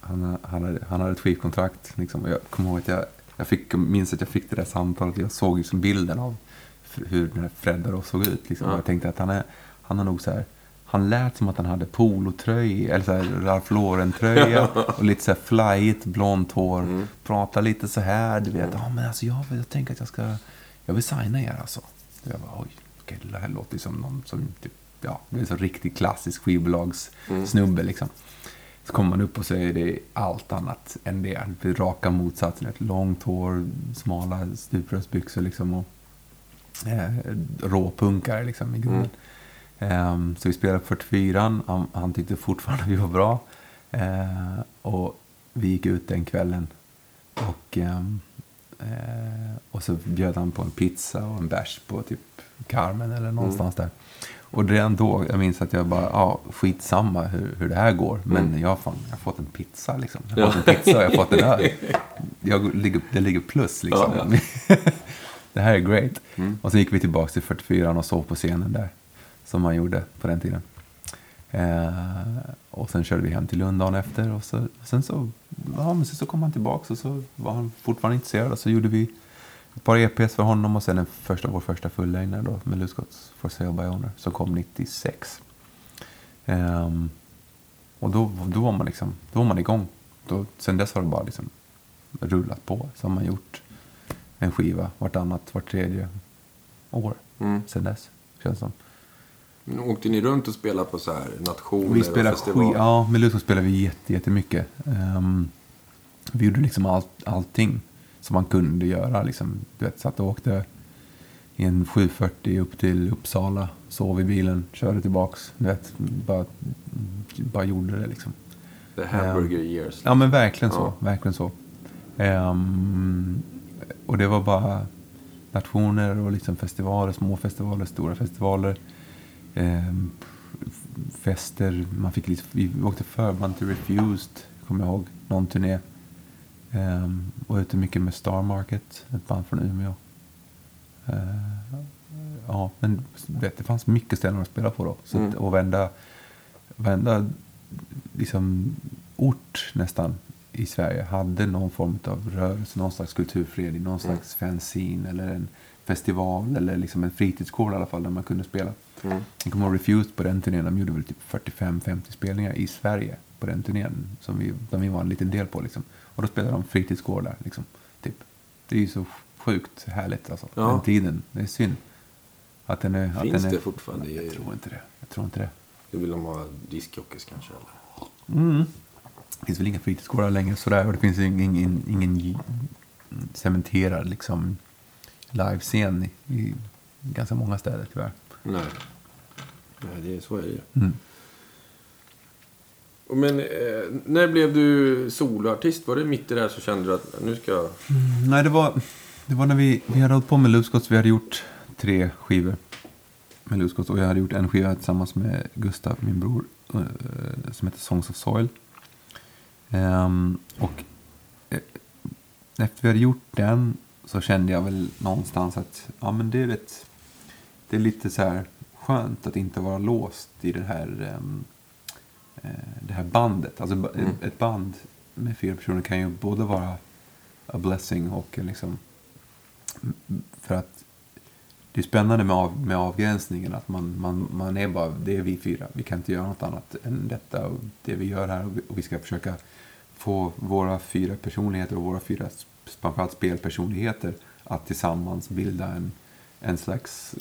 Speaker 1: han, han, hade, han hade ett skivkontrakt. Liksom. Jag kommer ihåg att jag, jag fick, minns att jag fick det där samtalet. Jag såg liksom bilden av hur den här Fred då såg ut. Liksom. Ja. Jag tänkte att han, är, han har nog så här, han lät som att han hade polotröja, eller så här Ralph Lauren-tröja och lite så här flyigt blont hår. Mm. Prata lite så här, du vet. Mm. Ja, men alltså jag, jag tänker att jag ska, jag vill signa er alltså. Jag bara, oj, okay, det här låter ju som någon som typ, ja, det är en så riktigt klassisk skivbolagssnubbe mm. liksom. Så kommer man upp och det är allt annat än det. det är raka motsatsen. Ett långt hår, smala stuprörsbyxor liksom. Och, eh, råpunkare liksom i grunden. Mm. Um, så vi spelade 44 han, han tyckte fortfarande vi var bra. Uh, och vi gick ut den kvällen. Och, um, uh, och så bjöd han på en pizza och en bärs på typ Carmen eller någonstans mm. där. Och redan då, jag minns att jag bara, ja, skitsamma hur, hur det här går. Men mm. jag, fan, jag har fått en pizza liksom. Jag har fått en pizza och jag har fått en öl. Jag ligger, det ligger plus liksom. Ja, ja. det här är great. Mm. Och så gick vi tillbaka till 44 och såg på scenen där. Som man gjorde på den tiden. Eh, och sen körde vi hem till Lund dagen efter. Och så, sen, så, ja, men sen så kom han tillbaka och så var han fortfarande intresserad. Och så gjorde vi ett par EPs för honom och sen en första, vår första fullängdare då med Luskots For Sale By Owner som kom 96. Um, ehm, och då, då, var man liksom, då var man igång. Då, sen dess har det bara liksom rullat på. Så har man gjort en skiva vartannat, vart tredje år mm. sen dess. Känns som.
Speaker 2: Men åkte ni runt och spelade på så här nationer vi
Speaker 1: spelade och festivaler? Ja, med Lusko spelade vi jätte, jättemycket. Um, vi gjorde liksom all, allting som man kunde göra. Liksom, du vet, satt och åkte i en 740 upp till Uppsala, sov i bilen, körde tillbaks. Du vet, bara, bara gjorde det liksom.
Speaker 2: The hamburger um, years.
Speaker 1: Ja men verkligen så. Verkligen så. Um, och det var bara nationer och liksom festivaler, små festivaler, stora festivaler. Um, fester, man fick lite, vi åkte förband till Refused, kommer jag ihåg, någon turné. Um, var ute mycket med Star Market, ett band från Umeå. Uh, ja, men vet, det fanns mycket ställen att spela på då. Så mm. att, och vända, vända liksom, ort nästan i Sverige hade någon form av rörelse, någon slags kulturförening, någon mm. slags mm. fanzine eller en festival eller liksom en fritidsgård i alla fall där man kunde spela. Mm. Jag kommer ihåg Refused på den turnén, de gjorde väl typ 45-50 spelningar i Sverige på den turnén som vi, där vi var en liten del på. Liksom. Och då spelade de fritidsgårdar. Liksom, typ. Det är ju så sjukt härligt alltså. Ja. Den tiden. Det är synd. Att den är,
Speaker 2: Finns
Speaker 1: att den
Speaker 2: är,
Speaker 1: det
Speaker 2: fortfarande?
Speaker 1: Jag tror inte det. Jag tror inte det.
Speaker 2: Då vill de ha diskjockeys kanske?
Speaker 1: Eller? Mm. Det finns väl inga fritidsgårdar längre sådär. Och det finns ingen, ingen, ingen cementerad liksom, livescen i, i ganska många städer tyvärr.
Speaker 2: Nej, Nej det är, så är det ju. Mm. Men eh, när blev du soloartist? Var det mitt i det här så kände du att nu ska jag...
Speaker 1: Mm, nej, det var, det var när vi, vi hade hållit på med Lusgots. Vi hade gjort tre skivor med Lusgots. Och jag hade gjort en skiva tillsammans med Gustav, min bror, eh, som heter Songs of Soil. Um, och eh, efter vi hade gjort den så kände jag väl någonstans att ja, men det, är rätt, det är lite så här skönt att inte vara låst i det här um, Eh, det här bandet. Alltså mm. ett band med fyra personer kan ju både vara a blessing och liksom för att det är spännande med, av, med avgränsningen. Att man, man, man är bara, det är vi fyra. Vi kan inte göra något annat än detta. Och det vi gör här. Och vi, och vi ska försöka få våra fyra personligheter och våra fyra framförallt spelpersonligheter att tillsammans bilda en, en slags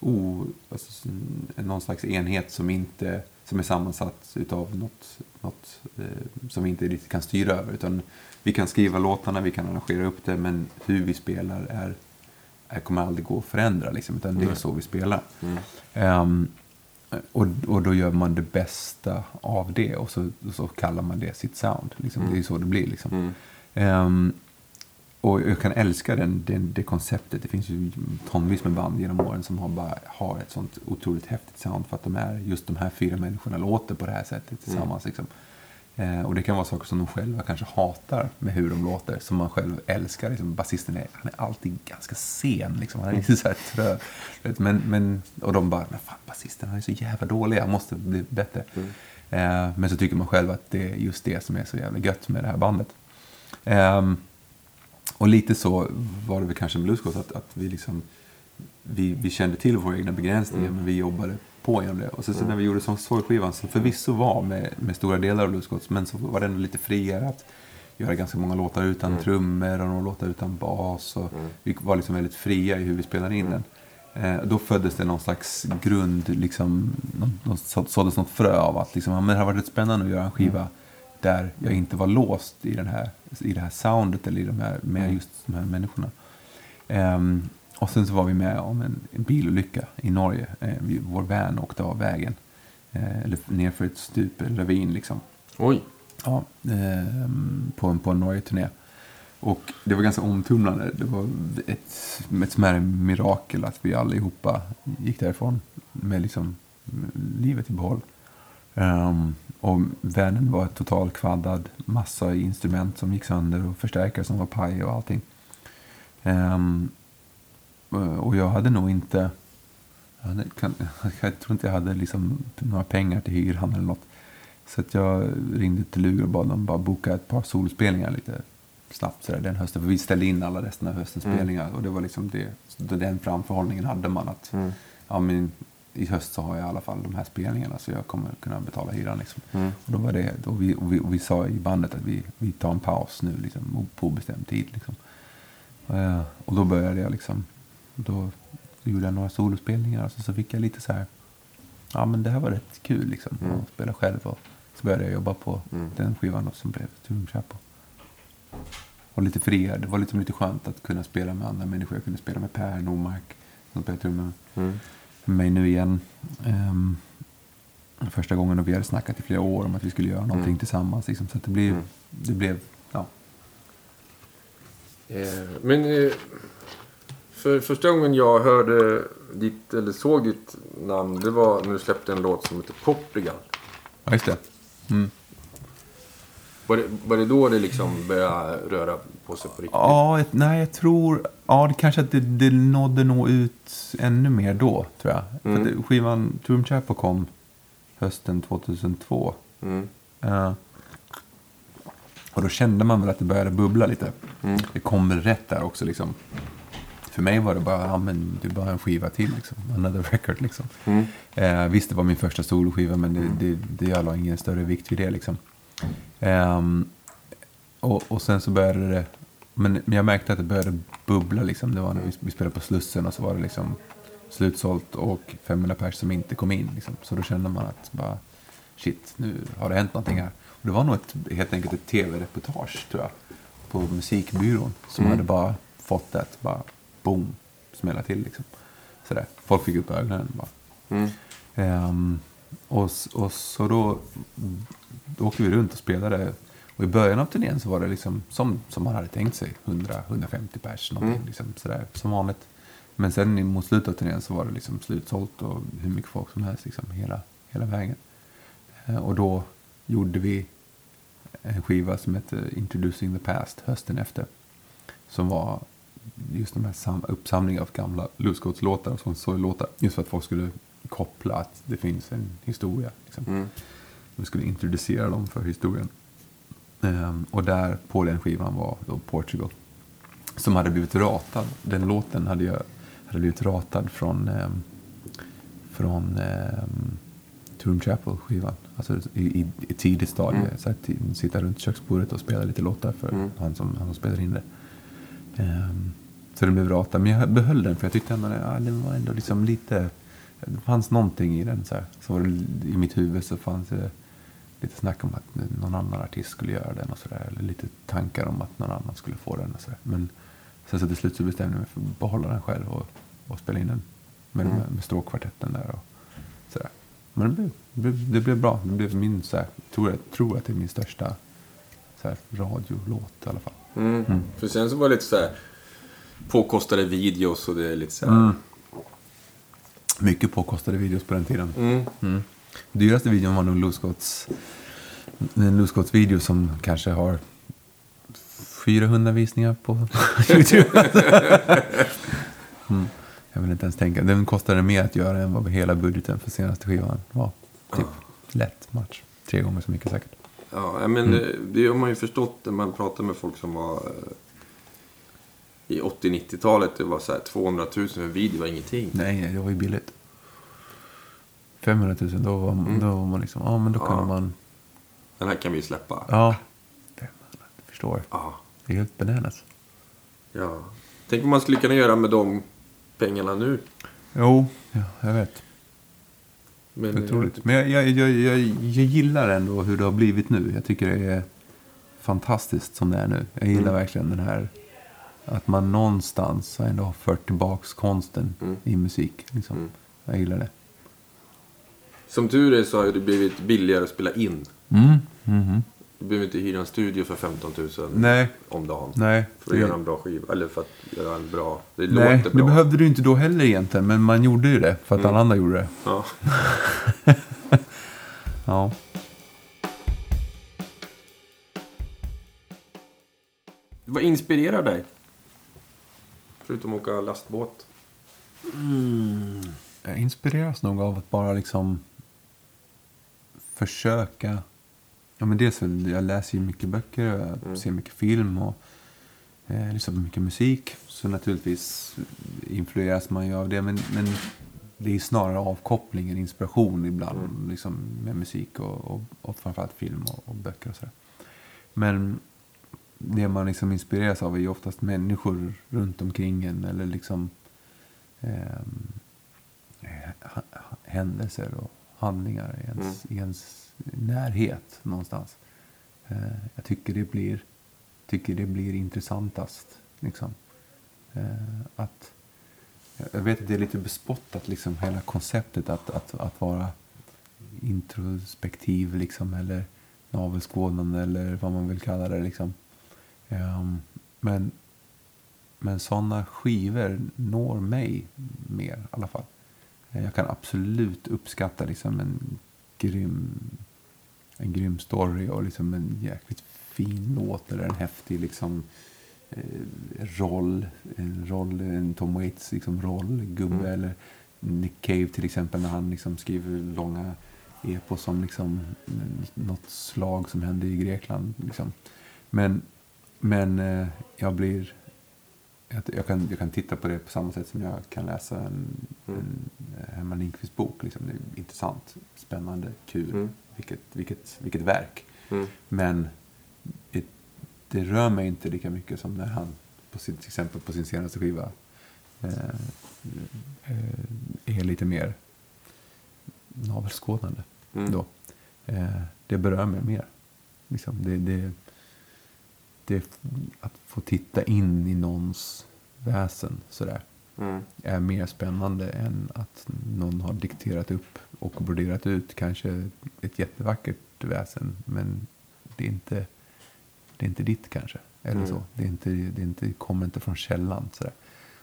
Speaker 1: o, alltså, någon slags enhet som inte som är sammansatt utav något, något eh, som vi inte riktigt kan styra över. Utan vi kan skriva låtarna, vi kan arrangera upp det, men hur vi spelar är, är kommer aldrig gå att förändra. Liksom, utan det är så vi spelar. Mm. Um, och, och då gör man det bästa av det och så, så kallar man det sitt sound. Liksom. Mm. Det är så det blir. Liksom. Mm. Um, och jag kan älska den, den, det konceptet. Det finns ju tonvis med band genom åren som har, bara, har ett sånt otroligt häftigt sound för att de är just de här fyra människorna låter på det här sättet tillsammans. Mm. Liksom. Eh, och det kan vara saker som de själva kanske hatar med hur de låter, som man själv älskar. Liksom, basisten är, han är alltid ganska sen, liksom. han är lite så här trö. Men, men, och de bara, men fan basisten han är så jävla dålig, han måste bli bättre. Mm. Eh, men så tycker man själv att det är just det som är så jävla gött med det här bandet. Eh, och lite så var det väl kanske med Bluescott, att, att vi liksom vi, vi kände till våra egna begränsningar mm. men vi jobbade på genom det. Och sen mm. när vi gjorde som sorgskivan som förvisso var med, med stora delar av Bluescott men så var ändå lite friare att göra ganska många låtar utan mm. trummor och några låtar utan bas. Och mm. Vi var liksom väldigt fria i hur vi spelade in mm. den. Eh, då föddes det någon slags grund, liksom, någon, såddes något frö av att liksom, men det har varit spännande att göra en skiva där jag inte var låst i, den här, i det här soundet eller i de här, med mm. just de här människorna. Um, och sen så var vi med om en, en bilolycka i Norge. Uh, vår van åkte av vägen. Uh, eller nerför ett stup, en ravin liksom.
Speaker 2: Oj!
Speaker 1: Ja, um, på en, på en Norge-turné. Och det var ganska omtumlande. Det var ett, ett smärre mirakel att vi allihopa gick därifrån med liksom livet i behåll. Um, och vännen var total kvaddad. Massa instrument som gick sönder och förstärkare som var paj och allting. Um, och jag hade nog inte... Jag, hade, kan, jag tror inte jag hade liksom några pengar till hyran eller något. Så att jag ringde till Luger och bad dem bara boka ett par solspelningar lite snabbt sådär, den hösten. För vi ställde in alla resten av höstens mm. spelningar. Och det var liksom det, den framförhållningen hade man. att mm. ja, men i höst så har jag i alla fall de här spelningarna så jag kommer kunna betala hyran. Liksom. Mm. Och då var det, och vi, och vi, och vi, sa i bandet att vi, vi tar en paus nu liksom, på obestämd tid. Liksom. Uh, och då började jag liksom, då gjorde jag några solospelningar och så, så fick jag lite så här, ja men det här var rätt kul liksom, mm. att spela själv. Och så började jag jobba på mm. den skivan då, som blev Trumköp. Och lite friare, det var liksom lite skönt att kunna spela med andra människor. Jag kunde spela med Per Normark som spelade trummor. Mm mig nu igen. Um, första gången och vi hade snackat i flera år om att vi skulle göra någonting mm. tillsammans. Liksom, så det, blev, mm. det blev, ja.
Speaker 2: Eh, men eh, för första gången jag hörde ditt, eller såg ditt namn, det var när du släppte en låt som heter Portugal.
Speaker 1: Ja, just det. Mm.
Speaker 2: Var det, var det då det liksom började röra på sig på riktigt?
Speaker 1: Ja, nej, jag tror... Ja, det kanske att det, det nådde nog ut ännu mer då, tror jag. Mm. För det, skivan Toom Chapel kom hösten 2002. Mm. Uh, och då kände man väl att det började bubbla lite. Mm. Det kom väl rätt där också liksom. För mig var det bara, ja men det är bara en skiva till liksom. Another record liksom. Mm. Eh, visst, det var min första soloskiva men det, det, det, jag la ingen större vikt vid det liksom. Um, och, och sen så började det, men, men jag märkte att det började bubbla liksom. Det var när vi, vi spelade på Slussen och så var det liksom slutsålt och 500 pers som inte kom in. Liksom. Så då kände man att bara, shit, nu har det hänt någonting här. Och det var nog ett, helt enkelt ett tv-reportage tror jag. På musikbyrån. Som mm. hade bara fått det att bara boom, smälla till liksom. Sådär. Folk fick upp ögonen bara. Mm. Um, och, och så då, då åkte vi runt och spelade. Och i början av turnén så var det liksom som, som man hade tänkt sig. 100-150 pers, någonting mm. liksom, sådär, som vanligt. Men sen mot slutet av turnén så var det liksom slutsålt och hur mycket folk som helst liksom, hela, hela vägen. Eh, och då gjorde vi en skiva som hette Introducing the Past hösten efter. Som var just de här uppsamlingar av gamla Lustgods-låtar och sånt, Just för att folk skulle koppla att det finns en historia. Liksom. Mm. Vi skulle introducera dem för historien. Um, och där på den skivan var då Portugal. som hade blivit ratad. Den låten hade, jag, hade blivit ratad från, eh, från Toon Chapel-skivan. Alltså i, i, i tidigt stadie.
Speaker 2: Mm.
Speaker 1: Så att sitta runt köksbordet och spela lite låtar för
Speaker 2: Mm.
Speaker 1: han, som, han som spelade in det. Ehm, så den blev ratad. Men jag behöll den för jag tyckte ändå att ja, den var ändå liksom lite... Det fanns någonting i den. Så, här. så var det, I mitt huvud så fanns det lite snack om att någon annan artist skulle göra den och sådär. Eller lite tankar om att någon annan skulle få den och sådär. Men sen så till slut så bestämde jag mig för att behålla den själv och, och spela in den. Med,
Speaker 2: Mm.
Speaker 1: med, med stråkkvartetten där och sådär. Men det blev, det blev, det blev bra. Det blev min, så här, tror, jag, tror att det är min största så här, radiolåt i alla fall.
Speaker 2: Mm.
Speaker 1: Mm.
Speaker 2: För sen så var det lite så här påkostade videos och det är lite så här...
Speaker 1: Mm. Mycket påkostade videos på den tiden. Dyraste videon var nog Losegots en Losegots-video som kanske har 400 visningar på Youtube. mm. Jag vill inte ens tänka. Den kostade mer att göra än vad hela budgeten för senaste skivan var. Typ lätt match. Tre gånger så mycket säkert.
Speaker 2: Ja, men
Speaker 1: Mm.
Speaker 2: det, det har man ju förstått när man pratar med folk som var eh, i 80-90-talet. Det var så här 200 000 för video var ingenting.
Speaker 1: Nej, nej, det var ju billigt. 500 000, då var,
Speaker 2: Mm.
Speaker 1: då var man liksom, ja men då kunde
Speaker 2: Ja.
Speaker 1: man,
Speaker 2: Den här kan vi släppa.
Speaker 1: ja. 500, jag förstår.
Speaker 2: Ja.
Speaker 1: Det är helt bananas.
Speaker 2: ja. Tänk vad man skulle kunna göra med de pengarna nu.
Speaker 1: Jo, ja, jag vet.
Speaker 2: Men, eh,
Speaker 1: Otroligt. Men jag, jag, jag, jag, jag gillar ändå hur det har blivit nu. Jag tycker det är fantastiskt som det är nu. Jag gillar
Speaker 2: Mm.
Speaker 1: verkligen den här att man någonstans ändå har fört tillbaks konsten
Speaker 2: Mm.
Speaker 1: i musik. Liksom.
Speaker 2: Mm.
Speaker 1: Jag gillar det.
Speaker 2: Som tur är så har det blivit billigare att spela in.
Speaker 1: Mm. Mhm.
Speaker 2: Du behöver inte hyra en studio för 15 000
Speaker 1: Nej,
Speaker 2: om dagen.
Speaker 1: nej.
Speaker 2: För att göra en bra skiva. Eller för att göra en bra... Det
Speaker 1: Nej,
Speaker 2: låter
Speaker 1: det
Speaker 2: bra.
Speaker 1: behövde du inte då heller egentligen. Men man gjorde ju det för att
Speaker 2: Mm.
Speaker 1: alla andra gjorde det.
Speaker 2: Ja.
Speaker 1: Ja.
Speaker 2: Vad inspirerar dig? Förutom att åka lastbåt.
Speaker 1: Jag inspireras nog av att bara liksom försöka. Ja, men dels jag läser ju mycket böcker och jag
Speaker 2: Mm.
Speaker 1: ser mycket film och eh, lyssnar på mycket musik. Så naturligtvis influeras man ju av det. Men, men det är snarare avkoppling än inspiration ibland.
Speaker 2: Mm.
Speaker 1: Liksom, med musik och, och, och framförallt film och, och böcker och sådär. Men det man liksom inspireras av är ju oftast människor runt omkring en. Eller liksom ehm, ha- händelser och handlingar i ens, i ens närhet någonstans. Eh, jag tycker det blir, tycker det blir intressantast. Liksom. Eh, att, jag vet att det är lite bespottat, liksom, hela konceptet att, att, att vara introspektiv liksom, eller navelskådande eller vad man vill kalla det. Liksom. Ehm, men men sådana skivor når mig mer i alla fall. Eh, Jag kan absolut uppskatta liksom en grym, en grym story och liksom en jäkligt fin låt eller en häftig liksom, eh, roll. En roll, en Tom Waits liksom, roll, gubbe.
Speaker 2: Mm.
Speaker 1: Eller Nick Cave till exempel när han liksom skriver långa epos om liksom, något slag som hände i Grekland. Liksom. Men, men eh, jag blir jag, kan, jag kan titta på det på samma sätt som jag kan läsa en,
Speaker 2: Mm.
Speaker 1: en eh, Herman Lindqvist bok. Liksom. Det är intressant, spännande, kul.
Speaker 2: Mm.
Speaker 1: Vilket, vilket, vilket verk.
Speaker 2: Mm.
Speaker 1: Men det, det rör mig inte lika mycket som när han, på sin, till exempel på sin senaste skiva, eh, eh, är lite mer navelskådande.
Speaker 2: Mm.
Speaker 1: Då. Eh, det berör mig mer. Liksom, det, det, det, att få titta in i någons väsen sådär,
Speaker 2: Mm.
Speaker 1: är mer spännande än att någon har dikterat upp och broderat ut kanske ett jättevackert väsen. Men det är inte, det är inte ditt kanske. Eller
Speaker 2: Mm.
Speaker 1: så. Det, är inte, det är inte, kommer inte från källan. Sådär.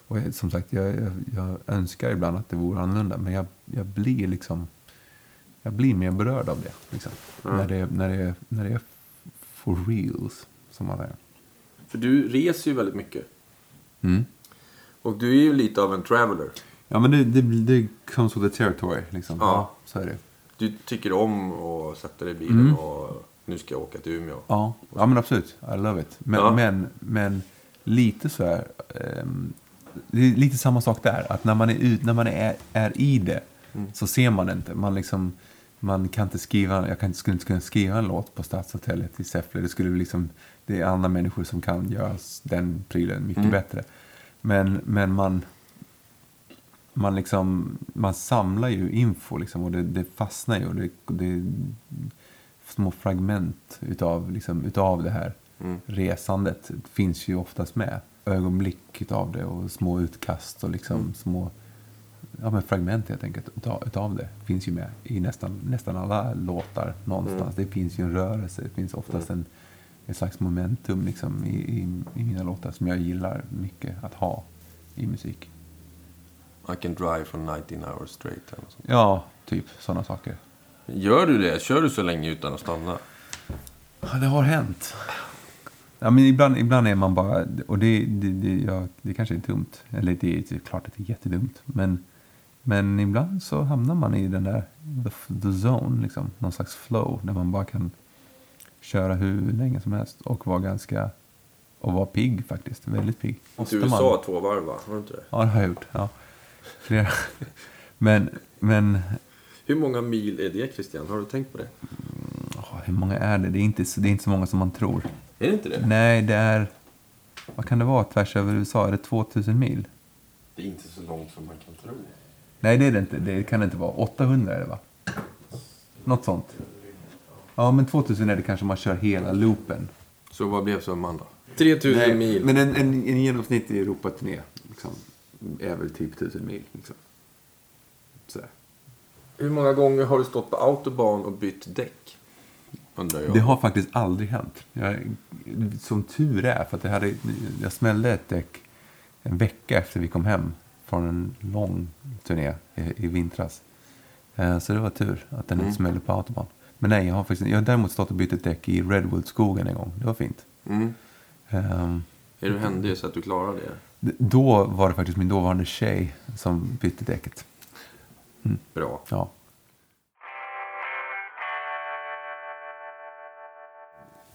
Speaker 1: Och jag, som sagt, jag, jag, jag önskar ibland att det vore annorlunda. Men jag, jag blir liksom jag blir mer berörd av det. Liksom.
Speaker 2: Mm.
Speaker 1: När, det när, det när det är for reals, som man säger.
Speaker 2: För du reser ju väldigt mycket.
Speaker 1: Mm.
Speaker 2: Och du är ju lite av en traveler.
Speaker 1: Ja, men det, det, det comes with the territory. Liksom.
Speaker 2: Ja.
Speaker 1: så är det.
Speaker 2: Du tycker om att sätta dig i bilen
Speaker 1: Mm.
Speaker 2: och nu ska jag åka till Umeå.
Speaker 1: Ja, ja men absolut. I love it. Men,
Speaker 2: Ja.
Speaker 1: men, men lite så här... ehm, det är lite samma sak där. Att när man är, ut, när man är, är i det så ser man inte. Man liksom... Man kan inte skriva, jag kan, skulle inte kunna skriva en låt på Stadshotellet i Säffle. Det, skulle liksom, det är andra människor som kan göra den prylen mycket bättre. Men, men man, man, liksom, man samlar ju info liksom, och det, det fastnar ju. Och det, det är små fragment utav, liksom, utav det här resandet finns ju oftast med. Ögonblick utav det och små utkast och liksom små ja, men fragment helt enkelt utav, utav det. Finns ju med i nästan, nästan alla låtar någonstans. Det finns ju en rörelse, det finns oftast en, ett slags momentum liksom, i, i, i mina låtar som jag gillar mycket att ha i musik.
Speaker 2: I can drive for 19 hours straight. Eller sånt.
Speaker 1: Ja, typ sådana saker.
Speaker 2: Gör du det? Kör du så länge utan att stanna?
Speaker 1: Ja, det har hänt. Ja, men ibland, ibland är man bara... Och det, det, det, ja, det kanske är dumt. Eller det är, det är klart att det är jättedumt. Men, men ibland så hamnar man i den där the, the zone. Liksom, någon slags flow. Där man bara kan köra hur länge som helst. Och vara ganska... Och vara pigg faktiskt. Väldigt pigg. Måste
Speaker 2: Du
Speaker 1: man-
Speaker 2: sa två varv va? Har du inte det?
Speaker 1: Ja, det har jag gjort. Ja. Flera. Men, men
Speaker 2: Hur många mil är det Christian? Har du tänkt på det?
Speaker 1: åh, hur många är det? Det är, inte, så- det är inte så många som man tror.
Speaker 2: Är det inte det?
Speaker 1: Nej, det är... Vad kan det vara tvärs över USA? Är det 2000 mil?
Speaker 2: Det är inte så långt som man kan tro.
Speaker 1: Nej, det är det inte. Det kan det inte vara. 800 är det va? Något sånt. Ja, men 2000 är det kanske man kör hela loopen.
Speaker 2: Så vad blev summan då? 3000 mil.
Speaker 1: Men en, en, en genomsnittlig Europaturné liksom, är väl typ 1000 mil. Liksom. Sådär.
Speaker 2: Hur många gånger har du stått på autobahn och bytt däck? Undrar jag.
Speaker 1: Det har faktiskt aldrig hänt. Jag, som tur är, för att jag, hade, jag smällde ett däck en vecka efter vi kom hem från en lång turné i, i vintras. Eh, Så det var tur att den inte smällde på autobahn. Men nej, jag har, faktiskt, jag har däremot stått och bytt ett däck i Redwood-skogen en gång. Det var fint.
Speaker 2: Mm.
Speaker 1: Ehm,
Speaker 2: Är du händig så att du klarar det?
Speaker 1: Då var det faktiskt min dåvarande tjej som bytte däcket.
Speaker 2: Bra.
Speaker 1: Ja.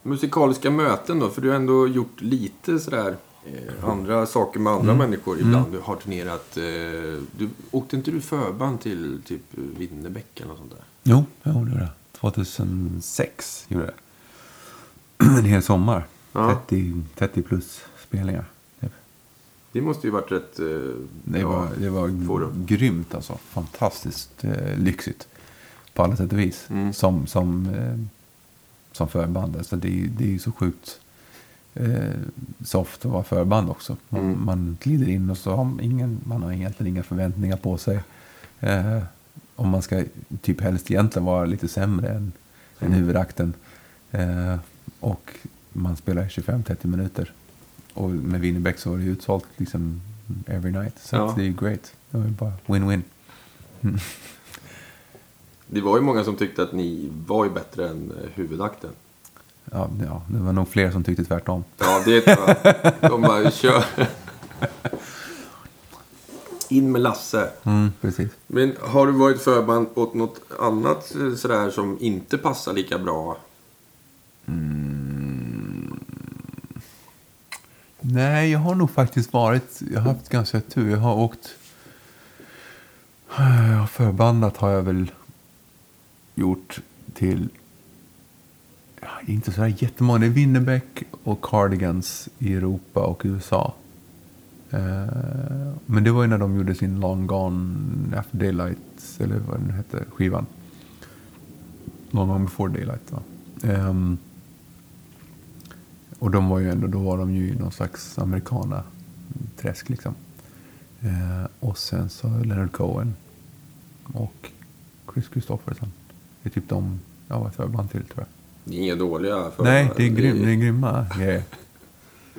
Speaker 2: Musikaliska möten då? För du har ändå gjort lite sådär eh, andra saker med andra människor ibland. Du har turnerat. Eh, du, åkte inte du förband till typ Winnerbäck eller något sånt där?
Speaker 1: Jo, jag gjorde det. 2006 gjorde jag det. En hel sommar.
Speaker 2: Ja.
Speaker 1: 30, 30 plus spelningar. Typ.
Speaker 2: Det måste ju varit rätt... Eh,
Speaker 1: Det var, det var
Speaker 2: forum.
Speaker 1: grymt alltså. Fantastiskt eh, lyxigt. På alla sätt och vis.
Speaker 2: Mm.
Speaker 1: Som, som, eh, som förband. Alltså det, är- det är ju så sjukt eh, soft att vara förband också. Man,
Speaker 2: Mm.
Speaker 1: man glider in och så har ingen, man har egentligen inga förväntningar på sig. Om man ska typ helst egentligen vara lite sämre än, än huvudakten. Eh, och man spelar 25-30 minuter. Och med Winnerbäck så var det utsålt liksom every night. Så
Speaker 2: Ja.
Speaker 1: det är ju great. Det var ju bara win-win.
Speaker 2: Det var ju många som tyckte att ni var ju bättre än eh, huvudakten.
Speaker 1: Ja, ja, det var nog fler som tyckte tvärtom.
Speaker 2: Ja, det tror jag. De bara kör. In med Lasse.
Speaker 1: Mm, precis.
Speaker 2: Men har du varit förband åt något annat eh, sådär som inte passar lika bra?
Speaker 1: Nej, jag har nog faktiskt varit... Jag har haft ganska tur. Jag har åkt... Förbandat har jag väl gjort till... Ja, inte sådär jättemånga. Det är Winnerbäck och Cardigans i Europa och USA. Eh, men det var ju när de gjorde sin Long Gone After Daylight, eller vad den hette, skivan. Long Gone Before Daylight, va? Ehm, och de var ju ändå, då var de ju i någon slags amerikana-träsk liksom. Eh, och sen så Leonard Cohen och Chris Christopherson. Det är typ de jag har varit förband till tror jag.
Speaker 2: Det är inga dåliga förband.
Speaker 1: Nej, det är, grym, det är grymma grejer.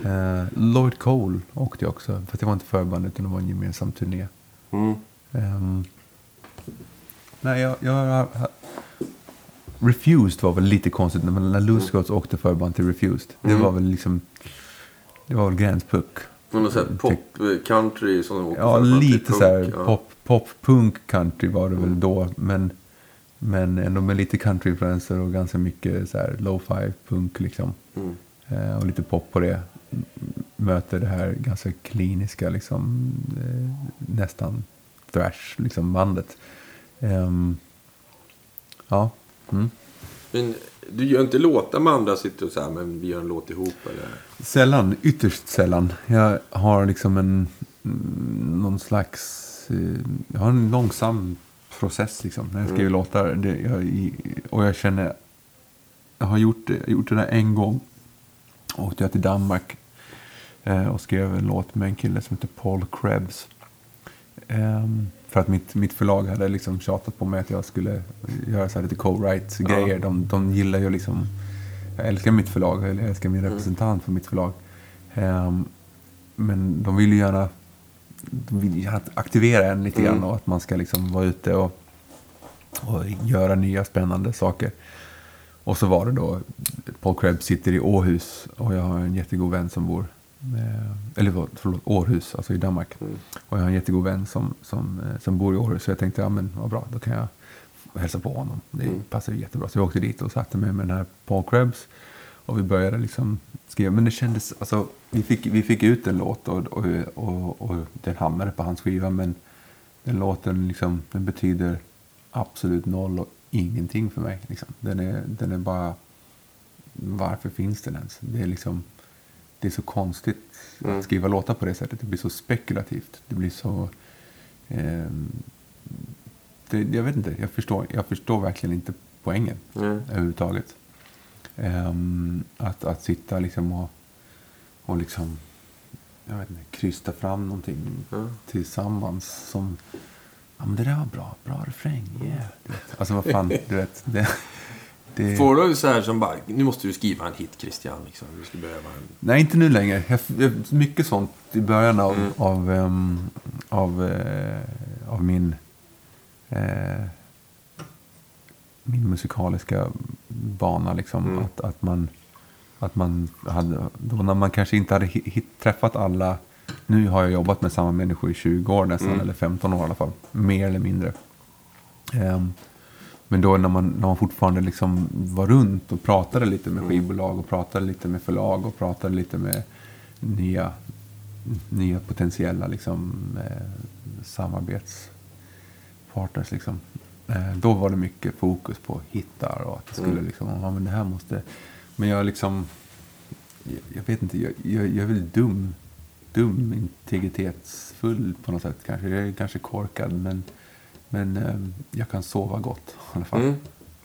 Speaker 1: Eh, Lloyd Cole åkte jag också, fast det var inte förband utan det var en gemensam turné.
Speaker 2: Mm.
Speaker 1: Ehm, nej, jag, jag, Refused var väl lite konstigt. När, när Loose Scouts åkte förband till Refused. Det
Speaker 2: Mm.
Speaker 1: var väl liksom... Det var väl gränspuck.
Speaker 2: Någon sån här pop-country som de åker
Speaker 1: Ja,
Speaker 2: förband
Speaker 1: lite
Speaker 2: punk,
Speaker 1: så här
Speaker 2: ja.
Speaker 1: pop, pop, punk country var det väl då. Men, men ändå med lite countryinfluenser och ganska mycket så här lo-fi punk liksom.
Speaker 2: Mm.
Speaker 1: Eh, och lite pop på det. möter det här ganska kliniska, liksom, eh, nästan thrash, liksom bandet. Ehm, ja. Mm.
Speaker 2: Men du gör inte låtar med andra, sitter och så här, men vi gör en låt ihop eller?
Speaker 1: Sällan, ytterst sällan. Jag har liksom en, mm, någon slags, eh, jag har en långsam process liksom när jag skriver låtar. Det, jag, och jag känner, jag har gjort, det- gjort det där en gång. Åkte jag till Danmark eh, och skrev en låt med en kille som heter Paul Krebs. Ehm, för att mitt, mitt förlag hade liksom tjatat på mig att jag skulle göra så här lite co-write-grejer. De, de gillar ju liksom... Jag älskar mitt förlag, eller jag älskar min representant för mitt förlag. Ehm, men de vill ju gärna, de vill gärna aktivera en lite grann och att man ska liksom vara ute och, och göra nya spännande saker. Och så var det då, Paul Krebs sitter i Åhus och jag har en jättegod vän som bor, eh, eller förlåt, Århus, alltså i Danmark. Och jag har en jättegod vän som, som, eh, som bor i Århus. Så jag tänkte, ja men vad bra, då kan jag hälsa på honom. Det passar ju jättebra. Så jag åkte dit och satte mig med den här Paul Krebs. Och vi började liksom skriva. Men det kändes, alltså, vi fick, vi fick ut en låt och, och, och, och den hamnade på hans skiva. Men den låten liksom, den betyder absolut noll och ingenting för mig. Liksom. Den, är, den är bara, varför finns den ens? Det är liksom, det är så konstigt att skriva låtar på det sättet. Det blir så spekulativt. Det blir så... ehm, det, jag vet inte, jag förstår, jag förstår verkligen inte poängen
Speaker 2: Mm.
Speaker 1: överhuvudtaget. Ehm, att, att sitta liksom och, och liksom, jag vet inte, krysta fram någonting
Speaker 2: Ja.
Speaker 1: tillsammans som, ja men det där var bra, bra refräng, yeah. Alltså vad fan, du vet. Det, det,
Speaker 2: Får du så här som bara, nu måste du skriva en hit Christian, liksom. Du ska behöva en...
Speaker 1: Nej, inte nu längre. Jag, mycket sånt i början av, av, ehm, av, eh, av min, eh, min musikaliska bana. Liksom. Att, att man, att man hade, då när man kanske inte hade hit, träffat alla. Nu har jag jobbat med samma människor i 20 år nästan, eller 15 år i alla fall. Mer eller mindre. Ehm, men då när man, när man fortfarande liksom var runt och pratade lite med skivbolag och pratade lite med förlag och pratade lite med nya, nya potentiella liksom, eh, samarbetspartners. Liksom. Eh, då var det mycket fokus på hittar och att det skulle liksom, ja men det här måste... Men jag liksom, jag, jag vet inte, jag, jag, jag är väl dum, dum integritetsfull på något sätt kanske. Jag är kanske korkad men, men eh, jag kan sova gott i alla fall.
Speaker 2: Mm.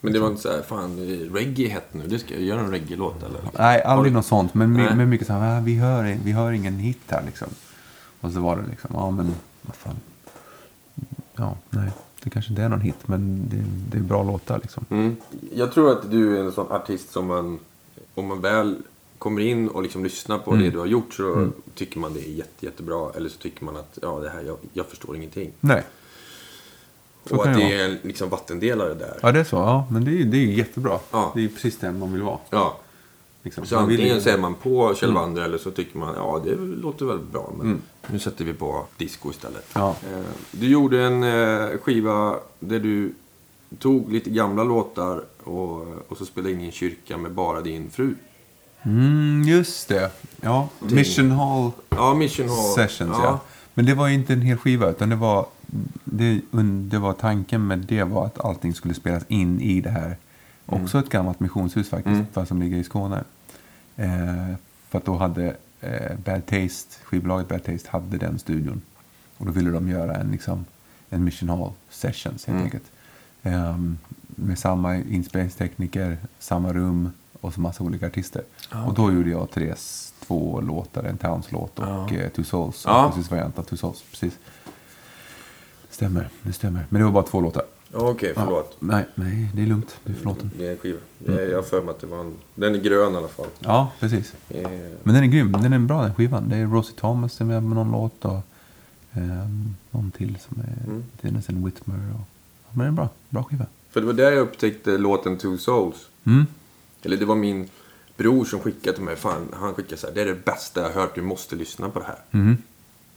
Speaker 2: Men det var inte så här, fan, reggae hett nu. Det ska jag göra en reggae-låt eller?
Speaker 1: Nej, aldrig något sånt. Men, my, men mycket så här, "Ah, vi, hör, vi hör ingen hit här liksom. Och så var det liksom, ja men vad fan. Ja, nej. Det kanske inte är någon hit, men det, det är bra låtar liksom.
Speaker 2: Mm. Jag tror att du är en sån artist som man, om man väl kommer in och liksom lyssnar på det du har gjort så tycker man det är jätte, jättebra. Eller så tycker man att ja, det här, jag, jag förstår ingenting.
Speaker 1: Nej. Så
Speaker 2: och att
Speaker 1: det
Speaker 2: är en liksom, vattendelare där.
Speaker 1: Ja, det är så. Ja, men det är, det är jättebra.
Speaker 2: Ja.
Speaker 1: Det är precis det man vill vara.
Speaker 2: Ja.
Speaker 1: Liksom.
Speaker 2: Så
Speaker 1: Man vill
Speaker 2: antingen så är man på Kjell Wander eller så tycker man ja det låter väl bra. Men nu sätter vi på disco istället.
Speaker 1: Ja.
Speaker 2: Eh, Du gjorde en eh, skiva där du tog lite gamla låtar och, och så spelade in i en kyrka med bara din fru.
Speaker 1: Mm, just det. Ja, Mission Hall
Speaker 2: Ja, Mission Hall.
Speaker 1: Sessions, ja. Men det var inte en hel skiva, utan det var, det, det var tanken med det var att allting skulle spelas in i det här. Också ett gammalt missionshus faktiskt, fast som ligger i Skåne. Eh, för att då hade eh, Bad Taste, skivbolaget Bad Taste, hade den studion. Och då ville de göra en, liksom, en Mission Hall Sessions helt enkelt. Ehm, med samma inspelningstekniker, samma rum och så massa olika artister. Och då gjorde jag Therese två låtar, en Towns-låt och
Speaker 2: Ja.
Speaker 1: eh, Two Souls,
Speaker 2: Ja.
Speaker 1: en akustisk variant av Two Souls. Precis. Stämmer, det stämmer. Men det var bara två låtar.
Speaker 2: Okej, förlåt.
Speaker 1: Ja, nej, nej, det är lugnt. Du är förlåten.
Speaker 2: Det är en skiva. Jag har för mig att det var en... Den är grön i alla fall.
Speaker 1: Ja, precis.
Speaker 2: Eh,
Speaker 1: Men den är grym. Den är bra den skivan. Det är Rosie Thomas som är med någon låt och ehm, någon till som är
Speaker 2: Mm.
Speaker 1: Denison Whitmer. Och, ja, men det är bra, bra skiva.
Speaker 2: För det var där jag upptäckte låten Two Souls.
Speaker 1: Mm.
Speaker 2: Eller det var min bror som skickade till mig. Fan, han skickade så här. Det är det bästa jag har hört. Du måste lyssna på det här.
Speaker 1: Mm.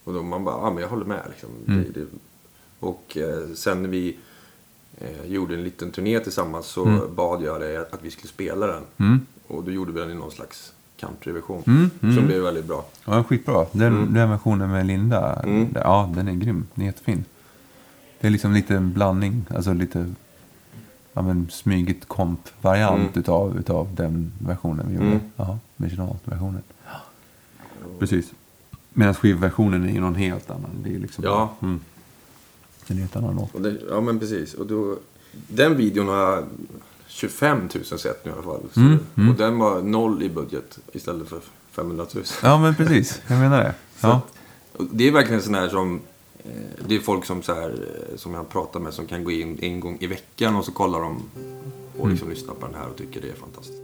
Speaker 2: Och då man bara, ja men jag håller med liksom.
Speaker 1: Mm.
Speaker 2: Det, det, och eh, sen när vi eh, gjorde en liten turné tillsammans så
Speaker 1: Mm.
Speaker 2: bad jag dig att vi skulle spela den.
Speaker 1: Mm.
Speaker 2: Och då gjorde vi den i någon slags
Speaker 3: countryversion.
Speaker 1: Mm, mm.
Speaker 3: Som blev väldigt bra.
Speaker 1: Ja, skitbra. Den,
Speaker 3: Mm.
Speaker 1: den versionen med Linda,
Speaker 3: Mm.
Speaker 1: ja den är grym. Den är jättefin. Det är liksom lite en blandning, alltså lite ja, men smygigt komp-variant
Speaker 3: Mm.
Speaker 1: utav, utav den versionen vi gjorde.
Speaker 3: Mm.
Speaker 1: Ja, originalversionen. Precis. Medan skivversionen är ju någon helt annan. Det är liksom,
Speaker 3: Ja.
Speaker 1: Mm. En helt annan låt.
Speaker 3: Ja, men precis. Och då, den videon har 25 000 sett nu i alla fall. Så,
Speaker 1: Mm, mm.
Speaker 3: Och den var noll i budget istället för 500 000.
Speaker 1: Ja, men precis. Jag menar det.
Speaker 3: Så
Speaker 1: Ja.
Speaker 3: och det är verkligen sån här som... Det är folk som, så här, eh, som jag pratar med som kan gå in en gång i veckan och så kollar de och liksom lyssnar på den här och tycker det är fantastiskt.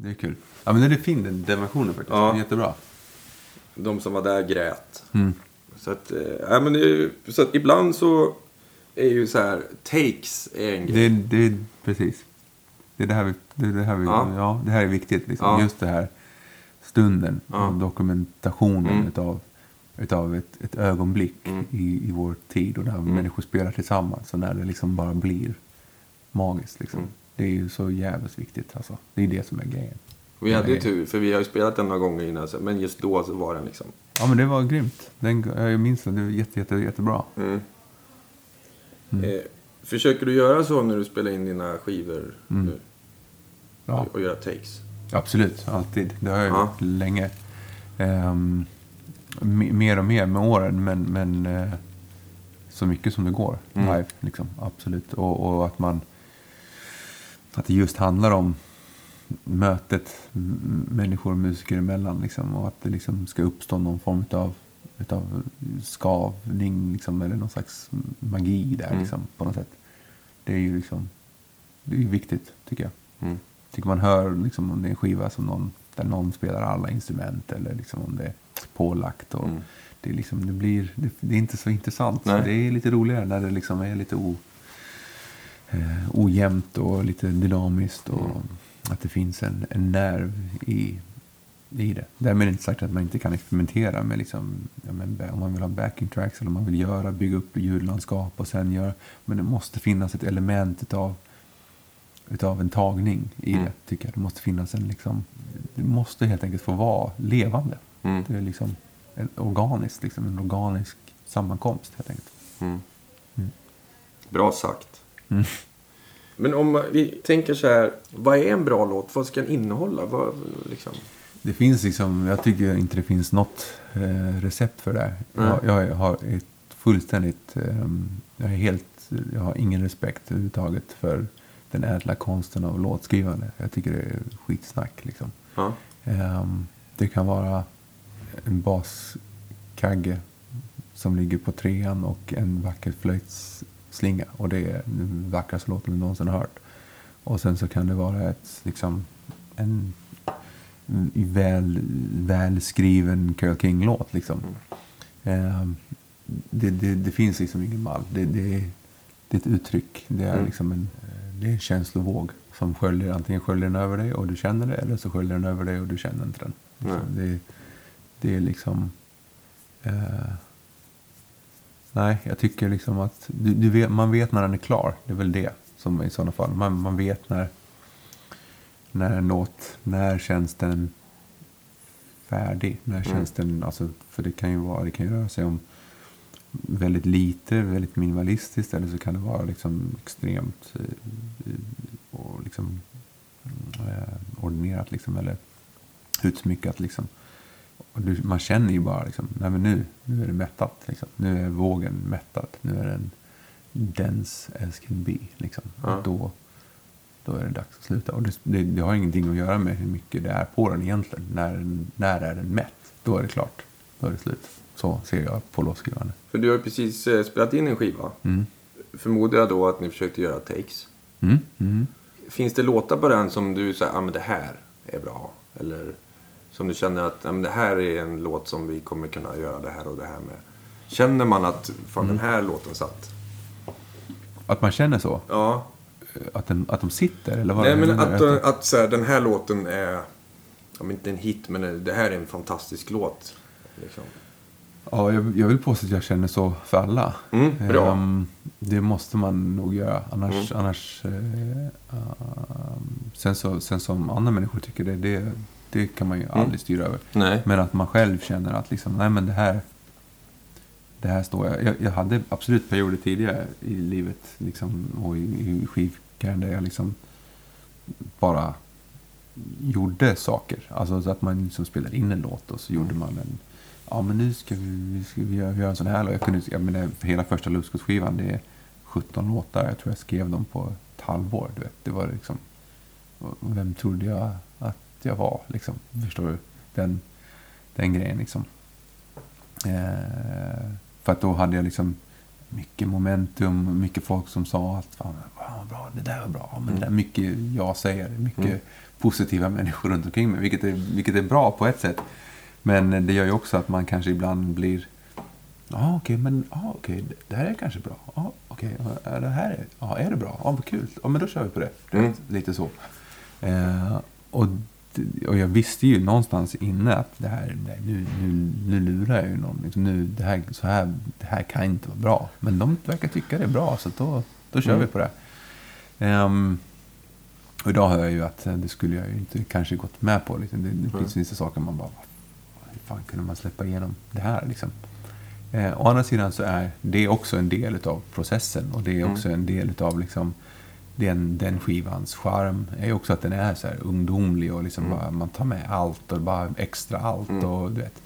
Speaker 1: Det är kul. Ja, men den är fin den, versionen faktiskt.
Speaker 3: Ja.
Speaker 1: Den är jättebra.
Speaker 3: De som var där grät.
Speaker 1: Mm.
Speaker 3: Så att, eh, ja, men det så att ibland så är ju så här, takes är en grej.
Speaker 1: Det, det, precis. Det är det här vi, det, det här vi, ja.
Speaker 3: Ja.
Speaker 1: det här är viktigt. Liksom.
Speaker 3: Ja.
Speaker 1: Just det här stunden.
Speaker 3: Ja.
Speaker 1: Dokumentationen
Speaker 3: Mm.
Speaker 1: utav utav ett, ett ögonblick
Speaker 2: Mm.
Speaker 1: i, i vår tid och när människor spelar tillsammans och när det liksom bara blir magiskt. Liksom.
Speaker 2: Mm.
Speaker 1: Det är ju så jävligt viktigt. Alltså. Det är det som är grejen.
Speaker 2: Vi hade ju tur, för vi har ju spelat den några gånger innan, men just då så var den liksom...
Speaker 1: Ja, men det var grymt. Den, jag minns det. Det var jätte, jätte, jättebra.
Speaker 2: Mm. Eh, försöker du göra så när du spelar in dina skivor nu?
Speaker 1: Mm. Ja.
Speaker 2: Och göra takes?
Speaker 1: Absolut, alltid. Det har jag
Speaker 2: Ja.
Speaker 1: gjort länge. Me- mer och mer med åren, men, men eh, så mycket som det går
Speaker 2: Mm.
Speaker 1: live. Liksom, absolut. Och, och att man... Att det just handlar om mötet människor och musiker emellan. Liksom, och att det liksom ska uppstå någon form av utav skavning liksom, eller någon slags magi där
Speaker 2: Mm.
Speaker 1: liksom, på något sätt. Det är ju liksom, det är viktigt tycker jag
Speaker 2: Mm.
Speaker 1: tycker man hör liksom, om det är en skiva som någon, där någon spelar alla instrument eller liksom om det är pålagt. Och
Speaker 2: Mm.
Speaker 1: det, är liksom, det, blir, det, det är inte så intressant.
Speaker 2: Nej.
Speaker 1: Det är lite roligare när det liksom är lite o, eh, ojämnt och lite dynamiskt. Och
Speaker 2: Mm.
Speaker 1: att det finns en, en nerv i, i det. Därmed inte sagt att man inte kan experimentera med liksom, ja, men, om man vill ha backing tracks eller om man vill göra, bygga upp ljudlandskap och sen göra. Men det måste finnas ett element utav utav en tagning i
Speaker 2: Mm.
Speaker 1: det, tycker jag. Det måste finnas en liksom, det måste helt enkelt få vara levande.
Speaker 2: Mm.
Speaker 1: Det är liksom en organisk, liksom en organisk sammankomst helt enkelt.
Speaker 2: Mm.
Speaker 1: Mm.
Speaker 2: Bra sagt.
Speaker 1: Mm.
Speaker 2: Men om vi tänker så här, vad är en bra låt? Vad ska den innehålla? Vad, liksom?
Speaker 1: Det finns liksom, jag tycker inte det finns något eh, recept för det här.
Speaker 2: Nej.
Speaker 1: Jag, jag har ett fullständigt, eh, jag är helt, jag har ingen respekt överhuvudtaget för den ädla konsten av låtskrivande. Jag tycker det är skitsnack liksom. Ehm, det kan vara en baskagge som ligger på trean och en vacker flöjtsslinga. Och det är den vackraste låten du någonsin har hört. Och sen så kan det vara ett, liksom, en väl, välskriven Carole King-låt. Liksom. Ehm, det, det, det finns liksom ingen mall. Det, det, det är ett uttryck. Det är,
Speaker 2: Mm.
Speaker 1: liksom en, det är en känslovåg som sköljer, antingen sköljer den över dig och du känner det eller så sköljer den över dig och du känner inte den.
Speaker 2: Nej.
Speaker 1: Det, det är liksom... Eh, nej, jag tycker liksom att du, du vet, man vet när den är klar. Det är väl det som i sådana fall. Man, man vet när, när låt, när känns den färdig? När känns den, alltså, för det kan ju vara, det kan ju röra sig om väldigt lite, väldigt minimalistiskt eller så kan det vara liksom extremt eh, och liksom eh, ordinerat liksom eller utsmyckat liksom. Och du, man känner ju bara liksom, nej men nu, nu är det mättat liksom. Nu är vågen mättad. Nu är den dense as can be liksom.
Speaker 2: Ja.
Speaker 1: Då, då är det dags att sluta. Och det, det, det har ingenting att göra med hur mycket det är på den egentligen. När, när är den mätt? Då är det klart. Då är det slut. Så ser jag på låtskrivande.
Speaker 2: För du har precis eh, spelat in en skiva.
Speaker 1: Mm.
Speaker 2: Förmodar jag då att ni försökte göra takes.
Speaker 1: Mm. Mm.
Speaker 2: Finns det låtar på den som du säger, ah, men det här är bra? Eller som du känner att, ja men det här är en låt som vi kommer kunna göra det här och det här med. Känner man att, fan den här låten satt?
Speaker 1: Att man känner så?
Speaker 2: Ja.
Speaker 1: Att, den, att de sitter? Eller vad
Speaker 2: Nej men att, att så här, den här låten är, om inte en hit, men det här är en fantastisk låt. Liksom.
Speaker 1: Ja, jag, jag vill påstå att jag känner så för alla.
Speaker 2: Mm, bra.
Speaker 1: Ehm, det måste man nog göra. Annars...
Speaker 2: Mm.
Speaker 1: annars eh, ehm, sen, så, sen som andra människor tycker det, det, det kan man ju
Speaker 2: Mm.
Speaker 1: aldrig styra över.
Speaker 2: Nej.
Speaker 1: Men att man själv känner att liksom, nej men det här, det här står jag. jag. Jag hade absolut perioder tidigare i livet liksom, och i, i skivkarriären där jag liksom bara gjorde saker. Alltså så att man liksom spelade in en låt och så gjorde man en Ja men nu ska vi, ska vi göra, en sån här låt. Jag kunde, jag menar, hela första Lustgårdsskivan det är 17 låtar. Jag tror jag skrev dem på ett halvår. Du vet. Det var liksom, vem trodde jag jag var? Liksom, förstår du? Den, den grejen liksom. Eh, för att då hade jag liksom mycket momentum, mycket folk som sa att fan, vad bra, det där var bra. Men det där, mycket jag säger, mycket
Speaker 2: Mm.
Speaker 1: positiva människor runt omkring mig. Vilket är, vilket är bra på ett sätt. Men det gör ju också att man kanske ibland blir Ja, okej, men ja, okej, det- här är kanske bra. Ja, okej, ja, det här är, ja, är det bra? Ja, vad kul. Ja, men då kör vi på det.
Speaker 2: Mm.
Speaker 1: Lite så. Eh, och och jag visste ju någonstans inne att det här, nu, nu, nu lurar jag ju någon. Liksom, nu, det, här, så här, det här kan inte vara bra. Men de verkar tycka det är bra, så då, då kör
Speaker 2: Mm.
Speaker 1: vi på det. Ehm, och idag hör jag ju att eh, det skulle jag ju inte kanske gått med på. Liksom. Det, det finns vissa saker man bara, hur fan kunde man släppa igenom det här? Liksom. Eh, å andra sidan så är det också en del av processen och det är
Speaker 2: Mm.
Speaker 1: också en del av liksom, den, den skivans charm. är ju också att den är så här ungdomlig och liksom
Speaker 2: Mm.
Speaker 1: bara, man tar med allt och bara extra allt.
Speaker 2: Mm.
Speaker 1: och du vet.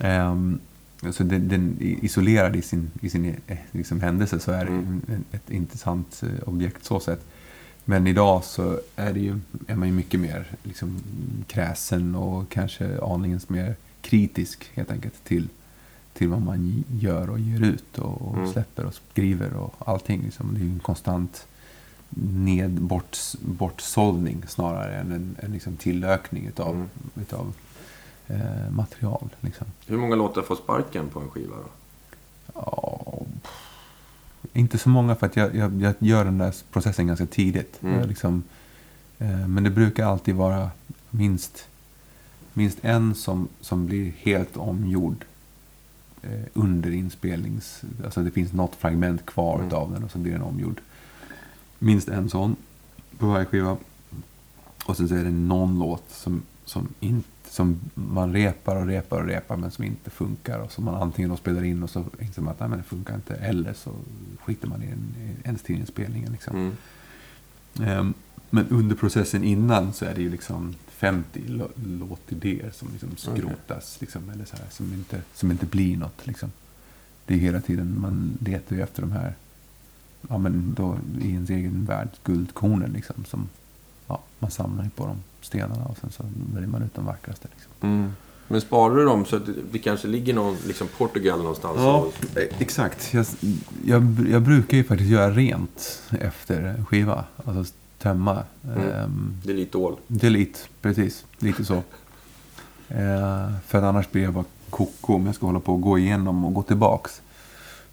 Speaker 1: Ehm, så den, den isolerad i sin, i sin eh, liksom, händelse så är det
Speaker 2: Mm.
Speaker 1: en, ett intressant eh, objekt så sett. Men idag så är, det ju, är man ju mycket mer liksom, kräsen och kanske aningen mer kritisk helt enkelt till, till vad man gör och ger ut och, och
Speaker 2: Mm.
Speaker 1: släpper och skriver och allting. Liksom. Det är ju en konstant ned, bort, bortsållning snarare än en, en liksom tillökning utav,
Speaker 2: Mm.
Speaker 1: utav eh, material. Liksom.
Speaker 2: Hur många låtar får sparken på en skiva då?
Speaker 1: Ja, inte så många för att jag, jag, jag gör den där processen ganska tidigt.
Speaker 2: Mm.
Speaker 1: Liksom, eh, men det brukar alltid vara minst, minst en som, som blir helt omgjord eh, under inspelnings... Alltså det finns något fragment kvar
Speaker 2: Mm.
Speaker 1: utav den och så blir den omgjord. Minst en sån på varje skiva. Och sen så är det någon låt som, som, inte, som man repar och repar och repar men som inte funkar. Och som man antingen då spelar in och så inser man att Nej, men det funkar inte. Eller så skiter man i den ens till inspelningen. Liksom.
Speaker 2: Mm.
Speaker 1: Ehm, men under processen innan så är det ju liksom 50 lå- låtidéer som liksom skrotas. Liksom, eller så här, som, inte, som inte blir något. Liksom. Det är hela tiden, man letar efter de här, ja men då i ens egen värld, guldkornen liksom. Som, ja, man samlar ju på de stenarna och sen så väljer man ut de vackraste. Liksom.
Speaker 2: Mm. Men sparar du dem så att det kanske ligger någon, liksom Portugal någonstans?
Speaker 1: Ja, eh, exakt. Jag, jag, jag brukar ju faktiskt göra rent efter skiva. Alltså tömma.
Speaker 2: Mm.
Speaker 1: Ehm,
Speaker 2: Det är lite ål.
Speaker 1: Delete, precis. Lite så. Eh, för annars blir jag bara koko om jag ska hålla på och gå igenom och gå tillbaks.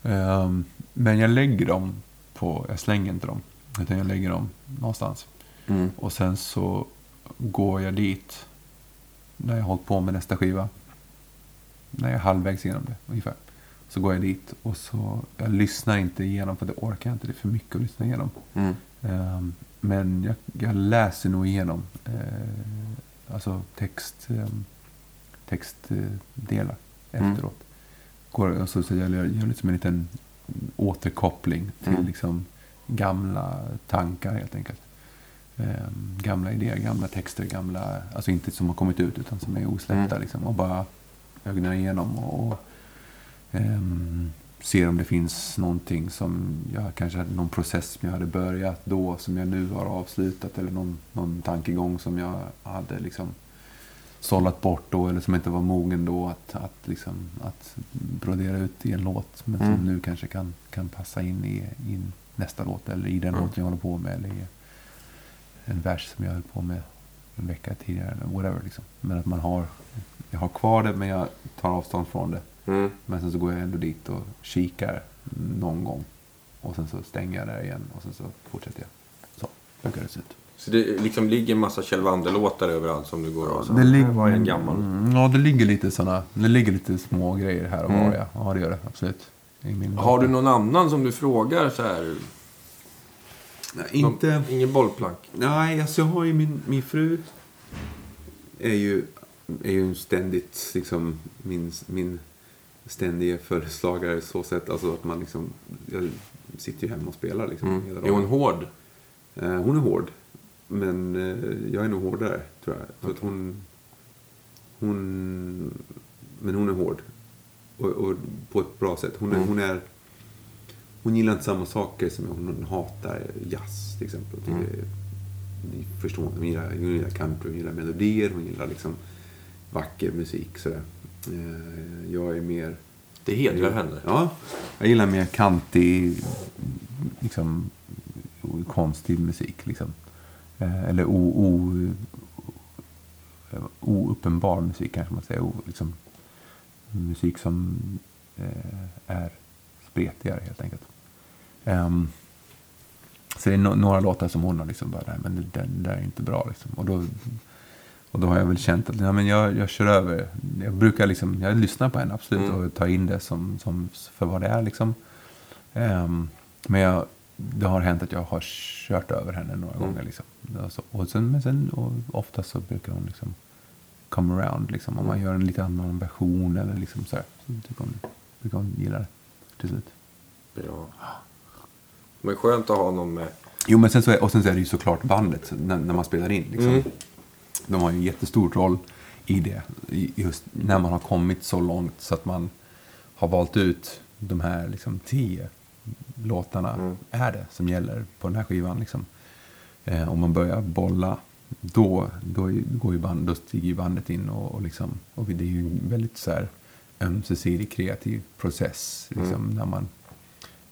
Speaker 1: Eh, men jag lägger dem på, jag slänger inte dem. Utan jag lägger dem någonstans.
Speaker 2: Mm.
Speaker 1: Och sen så går jag dit när jag har hållit på med nästa skiva. När jag är halvvägs igenom det ungefär. Så går jag dit och så, jag lyssnar inte igenom för det orkar jag inte. Det är för mycket att lyssna igenom.
Speaker 2: Mm.
Speaker 1: Ehm, men jag, jag läser nog igenom eh, alltså text, eh, textdelar
Speaker 2: Mm.
Speaker 1: efteråt. Går, och så, så jag gör, gör liksom en liten återkoppling till
Speaker 2: Mm.
Speaker 1: liksom gamla tankar helt enkelt. Ehm, gamla idéer, gamla texter, gamla, alltså inte som har kommit ut utan som är osläppta.
Speaker 2: Mm.
Speaker 1: Liksom, och bara ögnar igenom och, och ehm, ser om det finns någonting som jag kanske hade någon process som jag hade börjat då som jag nu har avslutat eller någon, någon tankegång som jag hade liksom sållat bort då eller som inte var mogen då att, att, liksom, att brodera ut i en låt men som
Speaker 2: Mm.
Speaker 1: nu kanske kan, kan passa in i, i nästa låt eller i den
Speaker 2: Mm.
Speaker 1: låt jag håller på med eller i en vers som jag höll på med en vecka tidigare eller whatever liksom. Men att man har, jag har kvar det men jag tar avstånd från det.
Speaker 2: Mm.
Speaker 1: Men sen så går jag ändå dit och kikar någon gång. Och sen så stänger jag där igen och sen så fortsätter jag. Så brukar det se ut.
Speaker 2: Så det liksom ligger en massa Kjell Wander-låtar överallt som du går och så.
Speaker 1: det ligger,
Speaker 2: en gammal.
Speaker 1: Mm, ja, det ligger lite såna, det ligger lite små grejer här och
Speaker 2: Mm.
Speaker 1: var. Ja. ja, det gör det absolut.
Speaker 2: Har du någon annan som du frågar så här?
Speaker 1: Nej, inte...
Speaker 2: Någon, ingen bollplank?
Speaker 1: Nej, alltså jag har ju min, min fru är ju, är ju ständigt liksom min, min ständiga följeslagare så sätt. Alltså att man liksom, jag sitter ju hemma och spelar liksom
Speaker 2: Mm.
Speaker 1: hela
Speaker 2: Är hon hård?
Speaker 1: Eh, hon är hård. Men eh, jag är nog hårdare, tror jag. För att hon, hon... Men hon är hård. Och, och på ett bra sätt. Hon, är,
Speaker 2: Mm.
Speaker 1: hon är... Hon gillar inte samma saker som jag. Hon hatar jazz, till exempel.
Speaker 2: Mm.
Speaker 1: Ni förstår, hon gillar, hon gillar country, hon gillar melodier, hon gillar liksom vacker musik. Sådär. Eh, jag är mer...
Speaker 2: Det hedrar henne.
Speaker 1: Ja, jag gillar mer kantig, liksom, konstig musik. Liksom. Eh, eller o, o, ouppenbar musik kanske man säger. O, liksom, musik som eh, är spretigare helt enkelt. Ehm, så det är no några låtar som hon har liksom bara, nej men det, där är inte bra liksom. Och då, Och då har jag väl känt att ja, men jag, jag kör över. Jag brukar liksom, jag lyssnar på henne absolut
Speaker 2: Mm.
Speaker 1: och tar in det som, som för vad det är liksom. Ehm, men jag, det har hänt att jag har kört över henne några
Speaker 2: Mm.
Speaker 1: gånger liksom. Alltså, och sen, men sen och ofta så brukar hon liksom come around liksom. Om man gör en lite annan version eller liksom så här. Så tycker hon, brukar hon gilla det till slut.
Speaker 2: Bra. Men skönt att ha någon med.
Speaker 1: Jo, men sen så är, och sen så är det ju såklart bandet när, när man spelar in. Liksom.
Speaker 2: Mm.
Speaker 1: De har ju en jättestor roll i det. Just när man har kommit så långt så att man har valt ut de här liksom, tio låtarna.
Speaker 2: Mm.
Speaker 1: Är det som gäller på den här skivan. Liksom. Eh, om man börjar bolla, då, då, går ju band, då stiger ju bandet in. Och, och, liksom, och det är ju en väldigt så här, ömsesidig kreativ process. Liksom, när, man,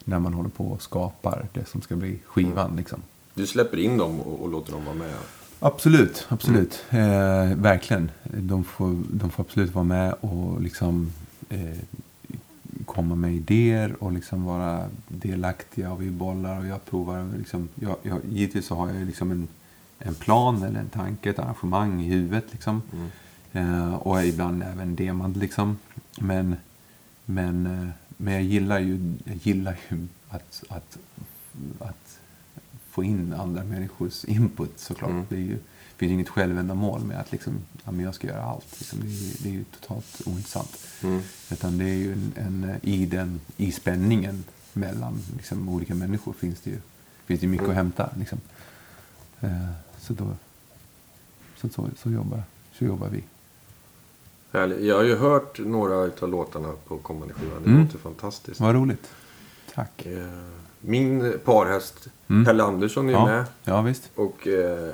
Speaker 1: när man håller på och skapar det som ska bli skivan. Liksom.
Speaker 2: Du släpper in dem och, och låter dem vara med.
Speaker 1: Absolut, absolut. Eh, verkligen. De får, de får absolut vara med och liksom eh, komma med idéer och liksom vara delaktiga. Och vi bollar och jag provar. och Liksom, jag, jag, givetvis så har jag liksom en, en plan eller en tanke, ett arrangemang i huvudet. Liksom. Eh, och ibland även demad. Liksom. Men, men, eh, men jag gillar ju, jag gillar ju att, att, att få in andra människors input såklart.
Speaker 2: Mm.
Speaker 1: Det är ju, finns ju inget självändamål med att liksom, ja, men jag ska göra allt. Liksom. Det, är, det är ju totalt ointressant.
Speaker 2: Mm.
Speaker 1: Utan det är ju en, en, i, den, i spänningen mellan liksom, olika människor finns det ju, finns det mycket
Speaker 2: Mm.
Speaker 1: att hämta. Liksom. Eh, så, då, så, så, så, jobbar, så jobbar vi.
Speaker 2: Härligt. Jag har ju hört några av låtarna på kommande skivan. Det
Speaker 1: Mm.
Speaker 2: låter fantastiskt.
Speaker 1: Vad roligt. Tack.
Speaker 2: Eh, Min parhäst
Speaker 1: Mm.
Speaker 2: Pelle Andersson är
Speaker 1: Ja,
Speaker 2: med.
Speaker 1: ja visst.
Speaker 2: Och eh,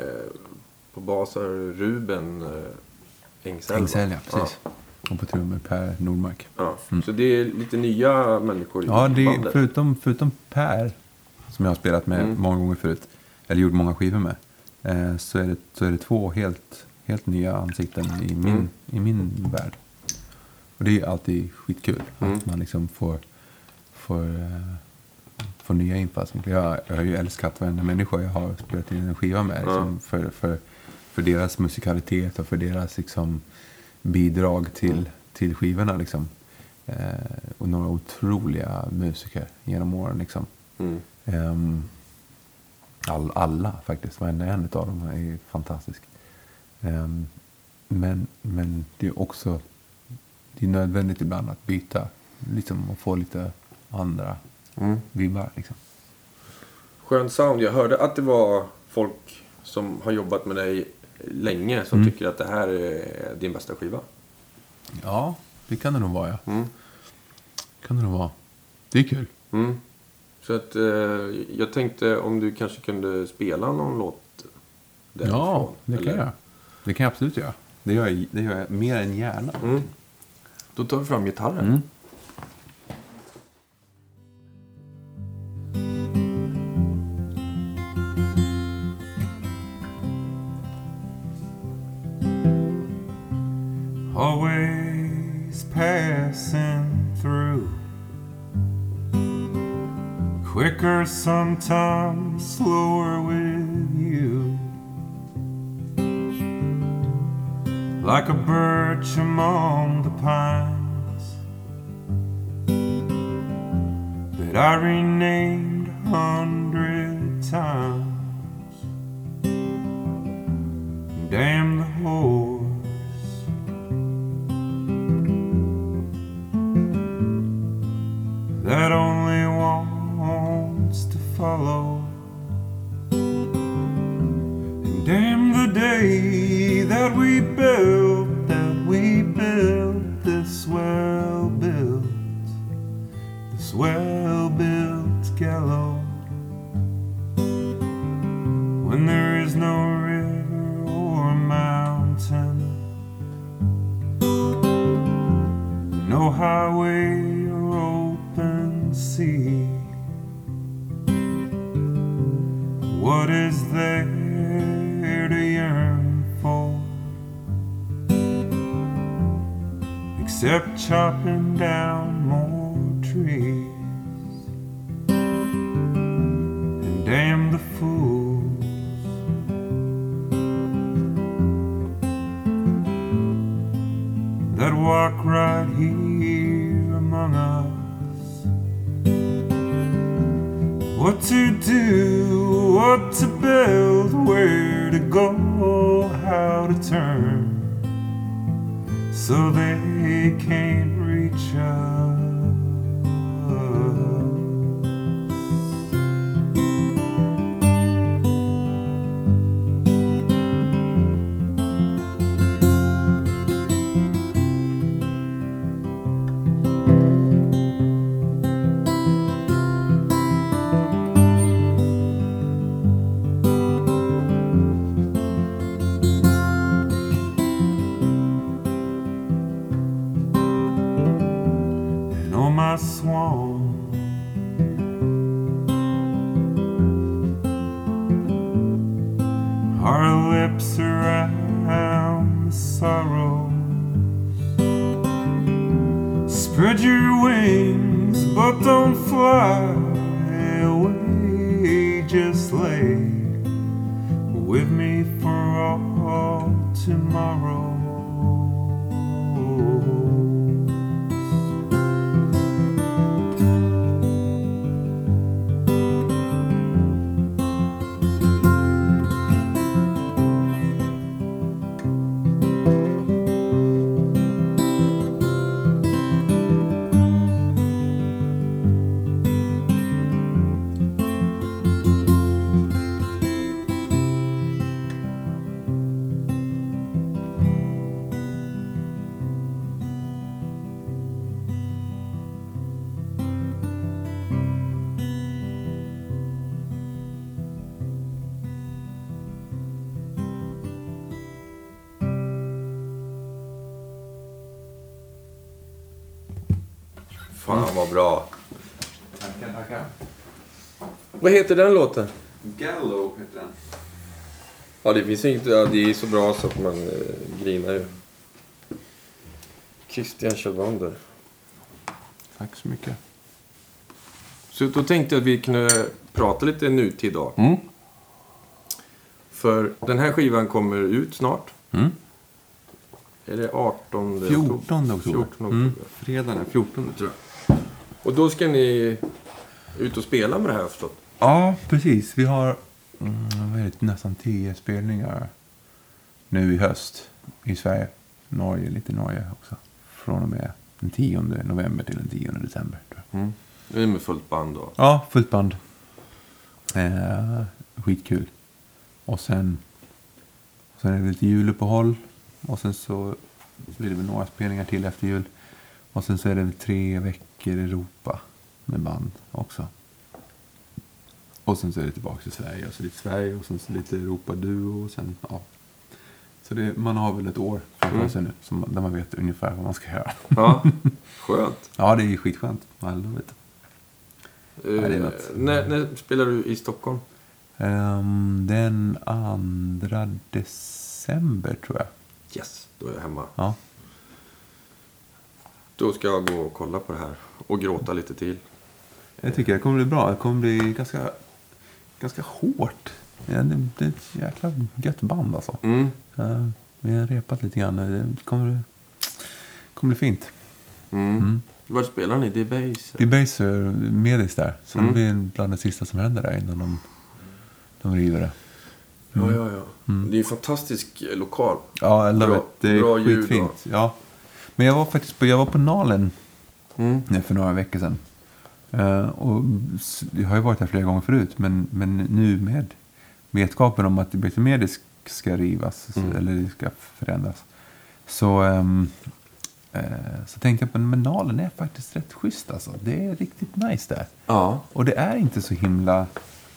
Speaker 2: på bas har Ruben eh, Engsell. va?
Speaker 1: Engsell, ja, precis. Och på trummor Per Nordmark.
Speaker 2: Ja.
Speaker 1: Mm.
Speaker 2: Så det är lite nya människor i
Speaker 1: Ja, det
Speaker 2: bandet.
Speaker 1: förutom, förutom Per, som jag har spelat med
Speaker 2: Mm.
Speaker 1: många gånger förut, eller gjort många skivor med, eh, så, är det, så är det två helt, helt nya ansikten i min,
Speaker 2: Mm.
Speaker 1: i min värld. Och det är alltid skitkul
Speaker 2: Mm.
Speaker 1: att man liksom får, får, eh, får nya infallsvinklar. Jag, jag har ju älskat varenda människa jag har spelat in en skiva med. Liksom, för, för, för deras musikalitet och för deras liksom, bidrag till, till skivorna. Liksom. Eh, och några otroliga musiker genom åren. Liksom.
Speaker 2: Mm.
Speaker 1: Ehm, all, alla faktiskt, varenda en av dem är fantastisk. Ehm, men, men det är också det är nödvändigt ibland att byta liksom, och få lite andra
Speaker 2: Mm.
Speaker 1: vibbar. Liksom.
Speaker 2: Skön sound. Jag hörde att det var folk som har jobbat med dig länge som
Speaker 1: Mm.
Speaker 2: tycker att det här är din bästa skiva.
Speaker 1: Ja, det kan det nog vara. Ja.
Speaker 2: Mm.
Speaker 1: kan det nog vara. Det är kul.
Speaker 2: Mm. Så att eh, jag tänkte om du kanske kunde spela någon låt därifrån.
Speaker 1: Ja, det kan
Speaker 2: eller?
Speaker 1: jag. Det kan jag absolut göra. Det gör jag, det gör jag mer än gärna.
Speaker 2: Mm. Då tar vi fram gitarren.
Speaker 3: Quicker sometimes, slower with you. Like a birch among the pines that I renamed a hundred times. Damn the horse.
Speaker 2: Vad heter den låten?
Speaker 1: Gallow heter den.
Speaker 2: Ja, det finns inget... Ja, det är så bra så att man eh, grinar ju. Christian Kjellvander.
Speaker 1: Tack så mycket.
Speaker 2: Så då tänkte jag att vi kunde prata lite nutid då.
Speaker 1: Mm.
Speaker 2: För den här skivan kommer ut snart.
Speaker 1: Mm.
Speaker 2: Är det 18
Speaker 1: 14 oktober.
Speaker 2: 14 oktober.
Speaker 1: Mm. Fredagen är 14 tror jag.
Speaker 2: Och då ska ni ut och spela med det här förstått.
Speaker 1: Ja, precis. Vi har mm, det, nästan 10 spelningar nu i höst i Sverige. Norge, lite Norge också. Från och med den 10 november till den 10 december. Tror jag.
Speaker 2: Det är med fullt band då.
Speaker 1: Ja, fullt band. Eh, skitkul. Och sen, sen är det lite juluppehåll. Och sen så blir det väl några spelningar till efter jul. Och sen så är det väl tre veckor i Europa med band också. Och sen så är det tillbaka till Sverige. Och så lite Sverige och sen så lite Europa-duo. Och sen, ja. Så det, man har väl ett år framför
Speaker 2: Mm.
Speaker 1: sig nu. Som, där man vet ungefär vad man ska göra.
Speaker 2: Ja, skönt.
Speaker 1: Ja, det är skitskönt. I love it.
Speaker 2: Eh,
Speaker 1: något.
Speaker 2: när, när spelar du i Stockholm?
Speaker 1: Ehm, den 2 december tror jag.
Speaker 2: Yes, då är jag hemma.
Speaker 1: Ja.
Speaker 2: Då ska jag gå och kolla på det här. Och gråta lite till.
Speaker 1: Jag tycker det kommer bli bra. Det kommer bli ganska, ganska hårt. Ja, det, det är ett jäkla gött band alltså.
Speaker 2: Mm.
Speaker 1: Vi har repat lite grann. Det kommer, kommer bli fint.
Speaker 2: Mm.
Speaker 1: Mm.
Speaker 2: Var spelar ni? Det är Base?
Speaker 1: Det är Medis där. Så
Speaker 2: Mm.
Speaker 1: det blir bland det sista som händer där innan de, de river det.
Speaker 2: Ja, ja, ja.
Speaker 1: Mm.
Speaker 2: Det är en fantastisk eh, lokal.
Speaker 1: Ja, love
Speaker 2: Bra-.
Speaker 1: Det är
Speaker 2: bra ljud
Speaker 1: skitfint. Ja. Men jag var faktiskt på, jag var på Nalen
Speaker 2: Mm.
Speaker 1: för några veckor sedan. Eh, och jag har ju varit här flera gånger förut, men, men nu med vetskapen om att Bete Medisk ska rivas,
Speaker 2: Mm.
Speaker 1: eller det ska förändras, så, ehm, eh, så tänkte jag på men Nalen är faktiskt rätt schysst alltså. Det är riktigt nice där.
Speaker 2: Ja.
Speaker 1: Och det är inte så himla...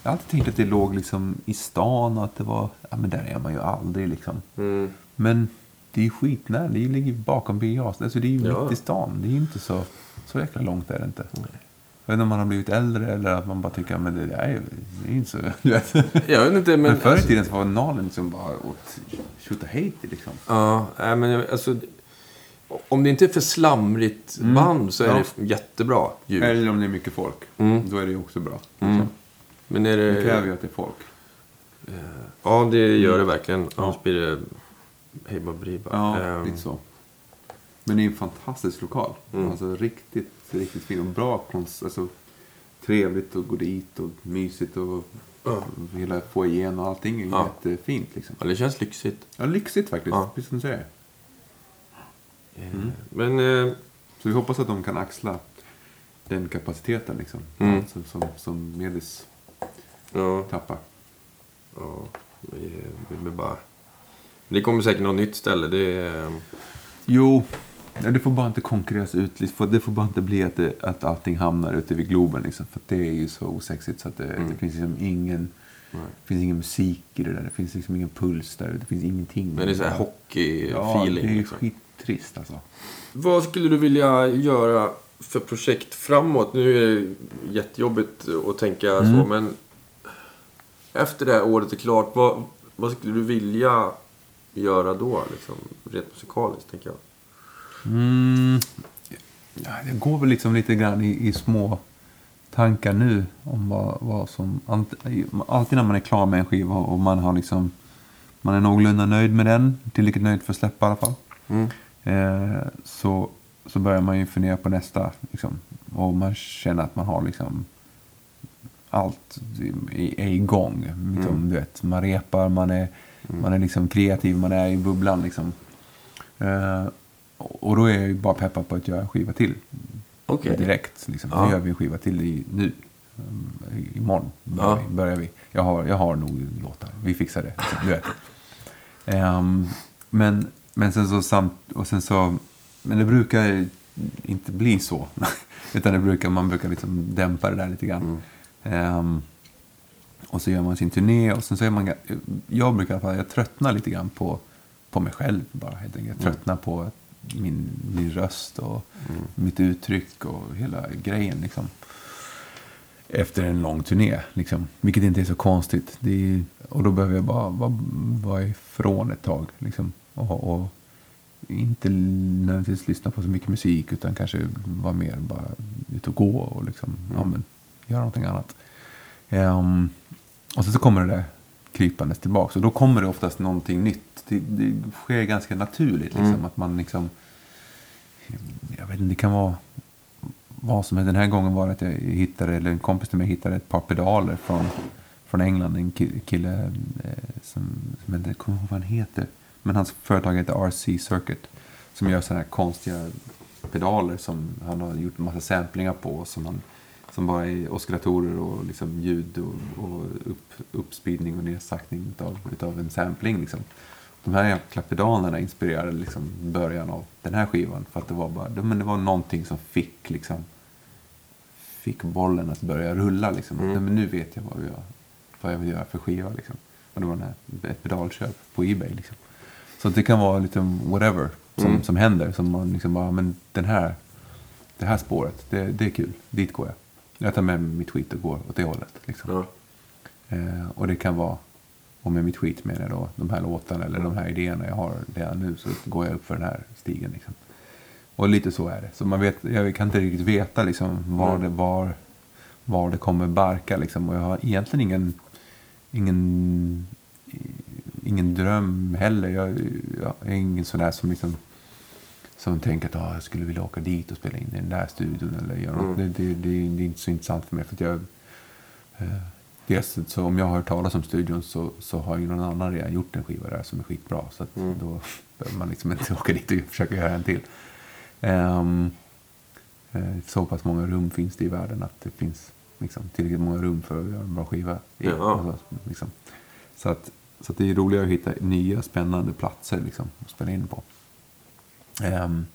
Speaker 1: Jag har alltid tänkt att det låg liksom i stan och att det var... Ja, men där är man ju aldrig liksom.
Speaker 2: Mm.
Speaker 1: Men det är ju skitnära. Det ligger bakom Jarlsberg. Alltså det är ju
Speaker 2: Ja.
Speaker 1: mitt i stan. Det är ju inte så, så jäkla långt är det inte. Jag vet inte om man har blivit äldre eller att man bara tycker att det är ju det är inte så... Du vet.
Speaker 2: Jag vet inte, men...
Speaker 1: Men förr i
Speaker 2: alltså-
Speaker 1: tiden så var Nalen liksom bara åt tjotahejti liksom.
Speaker 2: Ja, nej, men jag- alltså... Om det inte är för slamrigt band så är
Speaker 1: Ja.
Speaker 2: det jättebra ljud.
Speaker 1: Eller om det är mycket folk.
Speaker 2: Mm.
Speaker 1: Då är det också bra.
Speaker 2: Mm. Men är
Speaker 1: Det kräver
Speaker 2: det...
Speaker 1: ju att det är folk.
Speaker 2: Ja, det gör det verkligen. Annars blir det... Hej Baberiba.
Speaker 1: Ja,
Speaker 2: Ehm,
Speaker 1: lite så. Men det är en fantastisk lokal.
Speaker 2: Mm.
Speaker 1: Alltså riktigt, riktigt fin och bra konst. Alltså, trevligt att gå dit och mysigt och
Speaker 2: Ja.
Speaker 1: hela foajén och allting är
Speaker 2: Ja.
Speaker 1: jättefint liksom.
Speaker 2: Ja, det känns lyxigt.
Speaker 1: Ja, lyxigt faktiskt.
Speaker 2: Ja.
Speaker 1: Precis som du säger.
Speaker 2: Men eh,
Speaker 1: Så vi hoppas att de kan axla den kapaciteten liksom.
Speaker 2: Mm.
Speaker 1: Som, som, som Medis
Speaker 2: ja,
Speaker 1: tappar.
Speaker 2: ja, vi, vi blir bara... Det kommer säkert något nytt ställe. Det är...
Speaker 1: Jo, ja, det får bara inte konkurreras ut. Det får bara inte bli att, det, att allting hamnar ute vid Globen. Liksom. För det är ju så osexigt så att det, det finns liksom ingen...
Speaker 2: Nej.
Speaker 1: Det finns ingen musik i det där. Det finns liksom ingen puls där. Det finns ingenting.
Speaker 2: Men det är så här
Speaker 1: Ja,
Speaker 2: hockey-feeling.
Speaker 1: det är
Speaker 2: liksom.
Speaker 1: skittrist alltså.
Speaker 2: Vad skulle du vilja göra för projekt framåt? Nu är det jättejobbigt att tänka så, men efter det här året är klart, vad, vad skulle du vilja göra då? Liksom, rent musikaliskt, tänker jag.
Speaker 1: Mm, ja, det går väl liksom lite grann i, i små tankar nu om vad, vad som... Alltid, när man är klar med en skiva och man har liksom... Man är någorlunda nöjd med den, tillräckligt nöjd för att släppa i alla fall. Eh, så, så börjar man ju fundera på nästa. Liksom, och man känner att man har liksom allt är, igång. Liksom, du vet, man repar, man är, man är liksom kreativ, man är i bubblan. Liksom. Eh, och då är jag ju bara peppad på att göra en skiva till.
Speaker 2: Okej.
Speaker 1: Direkt. Liksom.
Speaker 2: Ja.
Speaker 1: Nu gör vi en skiva till i, nu. Um, Imorgon börjar,
Speaker 2: Ja.
Speaker 1: vi, börjar vi. Jag har, jag har nog låtar. Vi fixar det. Du vet. Ehm, men, men sen så samt, och sen så, men det brukar inte bli så. Utan det brukar, man brukar liksom dämpa det där lite grann. Ehm, och så gör man sin turné och sen så är man, jag brukar i alla fall, jag tröttnar lite grann på, på mig själv bara helt enkelt. Jag tröttnar på min, min röst och mitt uttryck och hela grejen liksom. Efter en lång turné liksom. Vilket inte är så konstigt. Är, och då behöver jag bara vara, vara ifrån ett tag liksom. Och, och inte nödvändigtvis lyssna på så mycket musik utan kanske vara mer bara ut och gå och liksom, ja, men, göra någonting annat. Ehm, och sen så kommer det där krypandes tillbaka. Och då kommer det oftast någonting nytt. Det, det sker ganska naturligt. Liksom, Att man liksom... Jag vet inte, det kan vara vad som helst. Den här gången var det att jag hittade, eller en kompis till mig hittade ett par pedaler från, från England. En ki- kille eh, som, som jag inte kommer ihåg vad han heter. Men hans företag heter RC Circuit. Som gör sådana här konstiga pedaler som han har gjort en massa samplingar på. Som, han, som bara är oscillatorer och liksom ljud och, och upp, uppspeedning och nedsaktning utav, utav en sampling. Liksom. De här jäkla pedalerna inspirerade liksom början av den här skivan. För att det var bara, men det var någonting som fick liksom fick bollen att börja rulla liksom. Nej, men nu vet jag vad jag, vad jag vill göra för skiva liksom. Och det var den här, ett pedalköp på Ebay liksom. Så det kan vara lite whatever som, som händer. Som man liksom bara, men den här, det här spåret, det, det är kul. Dit går jag. Jag tar med mig mitt skit och går åt det hållet. Liksom.
Speaker 2: Ja.
Speaker 1: Eh, och det kan vara, och med mitt skit menar jag då de här låtarna eller de här idéerna jag har redan nu så går jag upp för den här stigen. Liksom. Och lite så är det. Så man vet, jag kan inte riktigt veta liksom, var, det, var, var det kommer barka. Liksom. Och jag har egentligen ingen, ingen, ingen dröm heller. Jag, jag är ingen sån där som liksom som tänker att ah, jag skulle vilja åka dit och spela in i den där studion. Eller göra något. Det, det, det, det är inte så intressant för mig. För jag, eh, dels, så om jag har hört talas om studion så, så har ju någon annan redan gjort en skiva där som är skitbra. Så att då behöver man liksom inte åka dit och försöka göra en till. Eh, så pass många rum finns det i världen att det finns liksom, tillräckligt många rum för att göra en bra skiva.
Speaker 2: Ja.
Speaker 1: Alltså, liksom. Så, att, så att det är roligare att hitta nya spännande platser liksom, att spela in på. Ehm,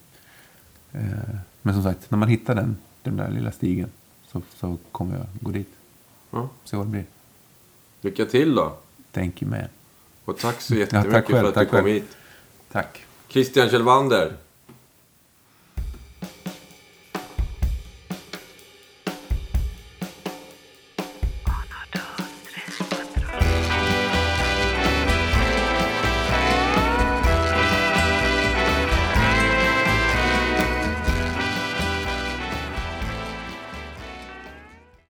Speaker 1: eh, men som sagt, när man hittar den, den där lilla stigen så, så kommer jag gå dit.
Speaker 2: Ja.
Speaker 1: Se vad det blir.
Speaker 2: Lycka till då.
Speaker 1: Thank you man.
Speaker 2: Och tack så
Speaker 1: Ja,
Speaker 2: jättemycket
Speaker 1: tack själv,
Speaker 2: för att du kom
Speaker 1: själv.
Speaker 2: hit.
Speaker 1: Tack.
Speaker 2: Christian Kjellvander.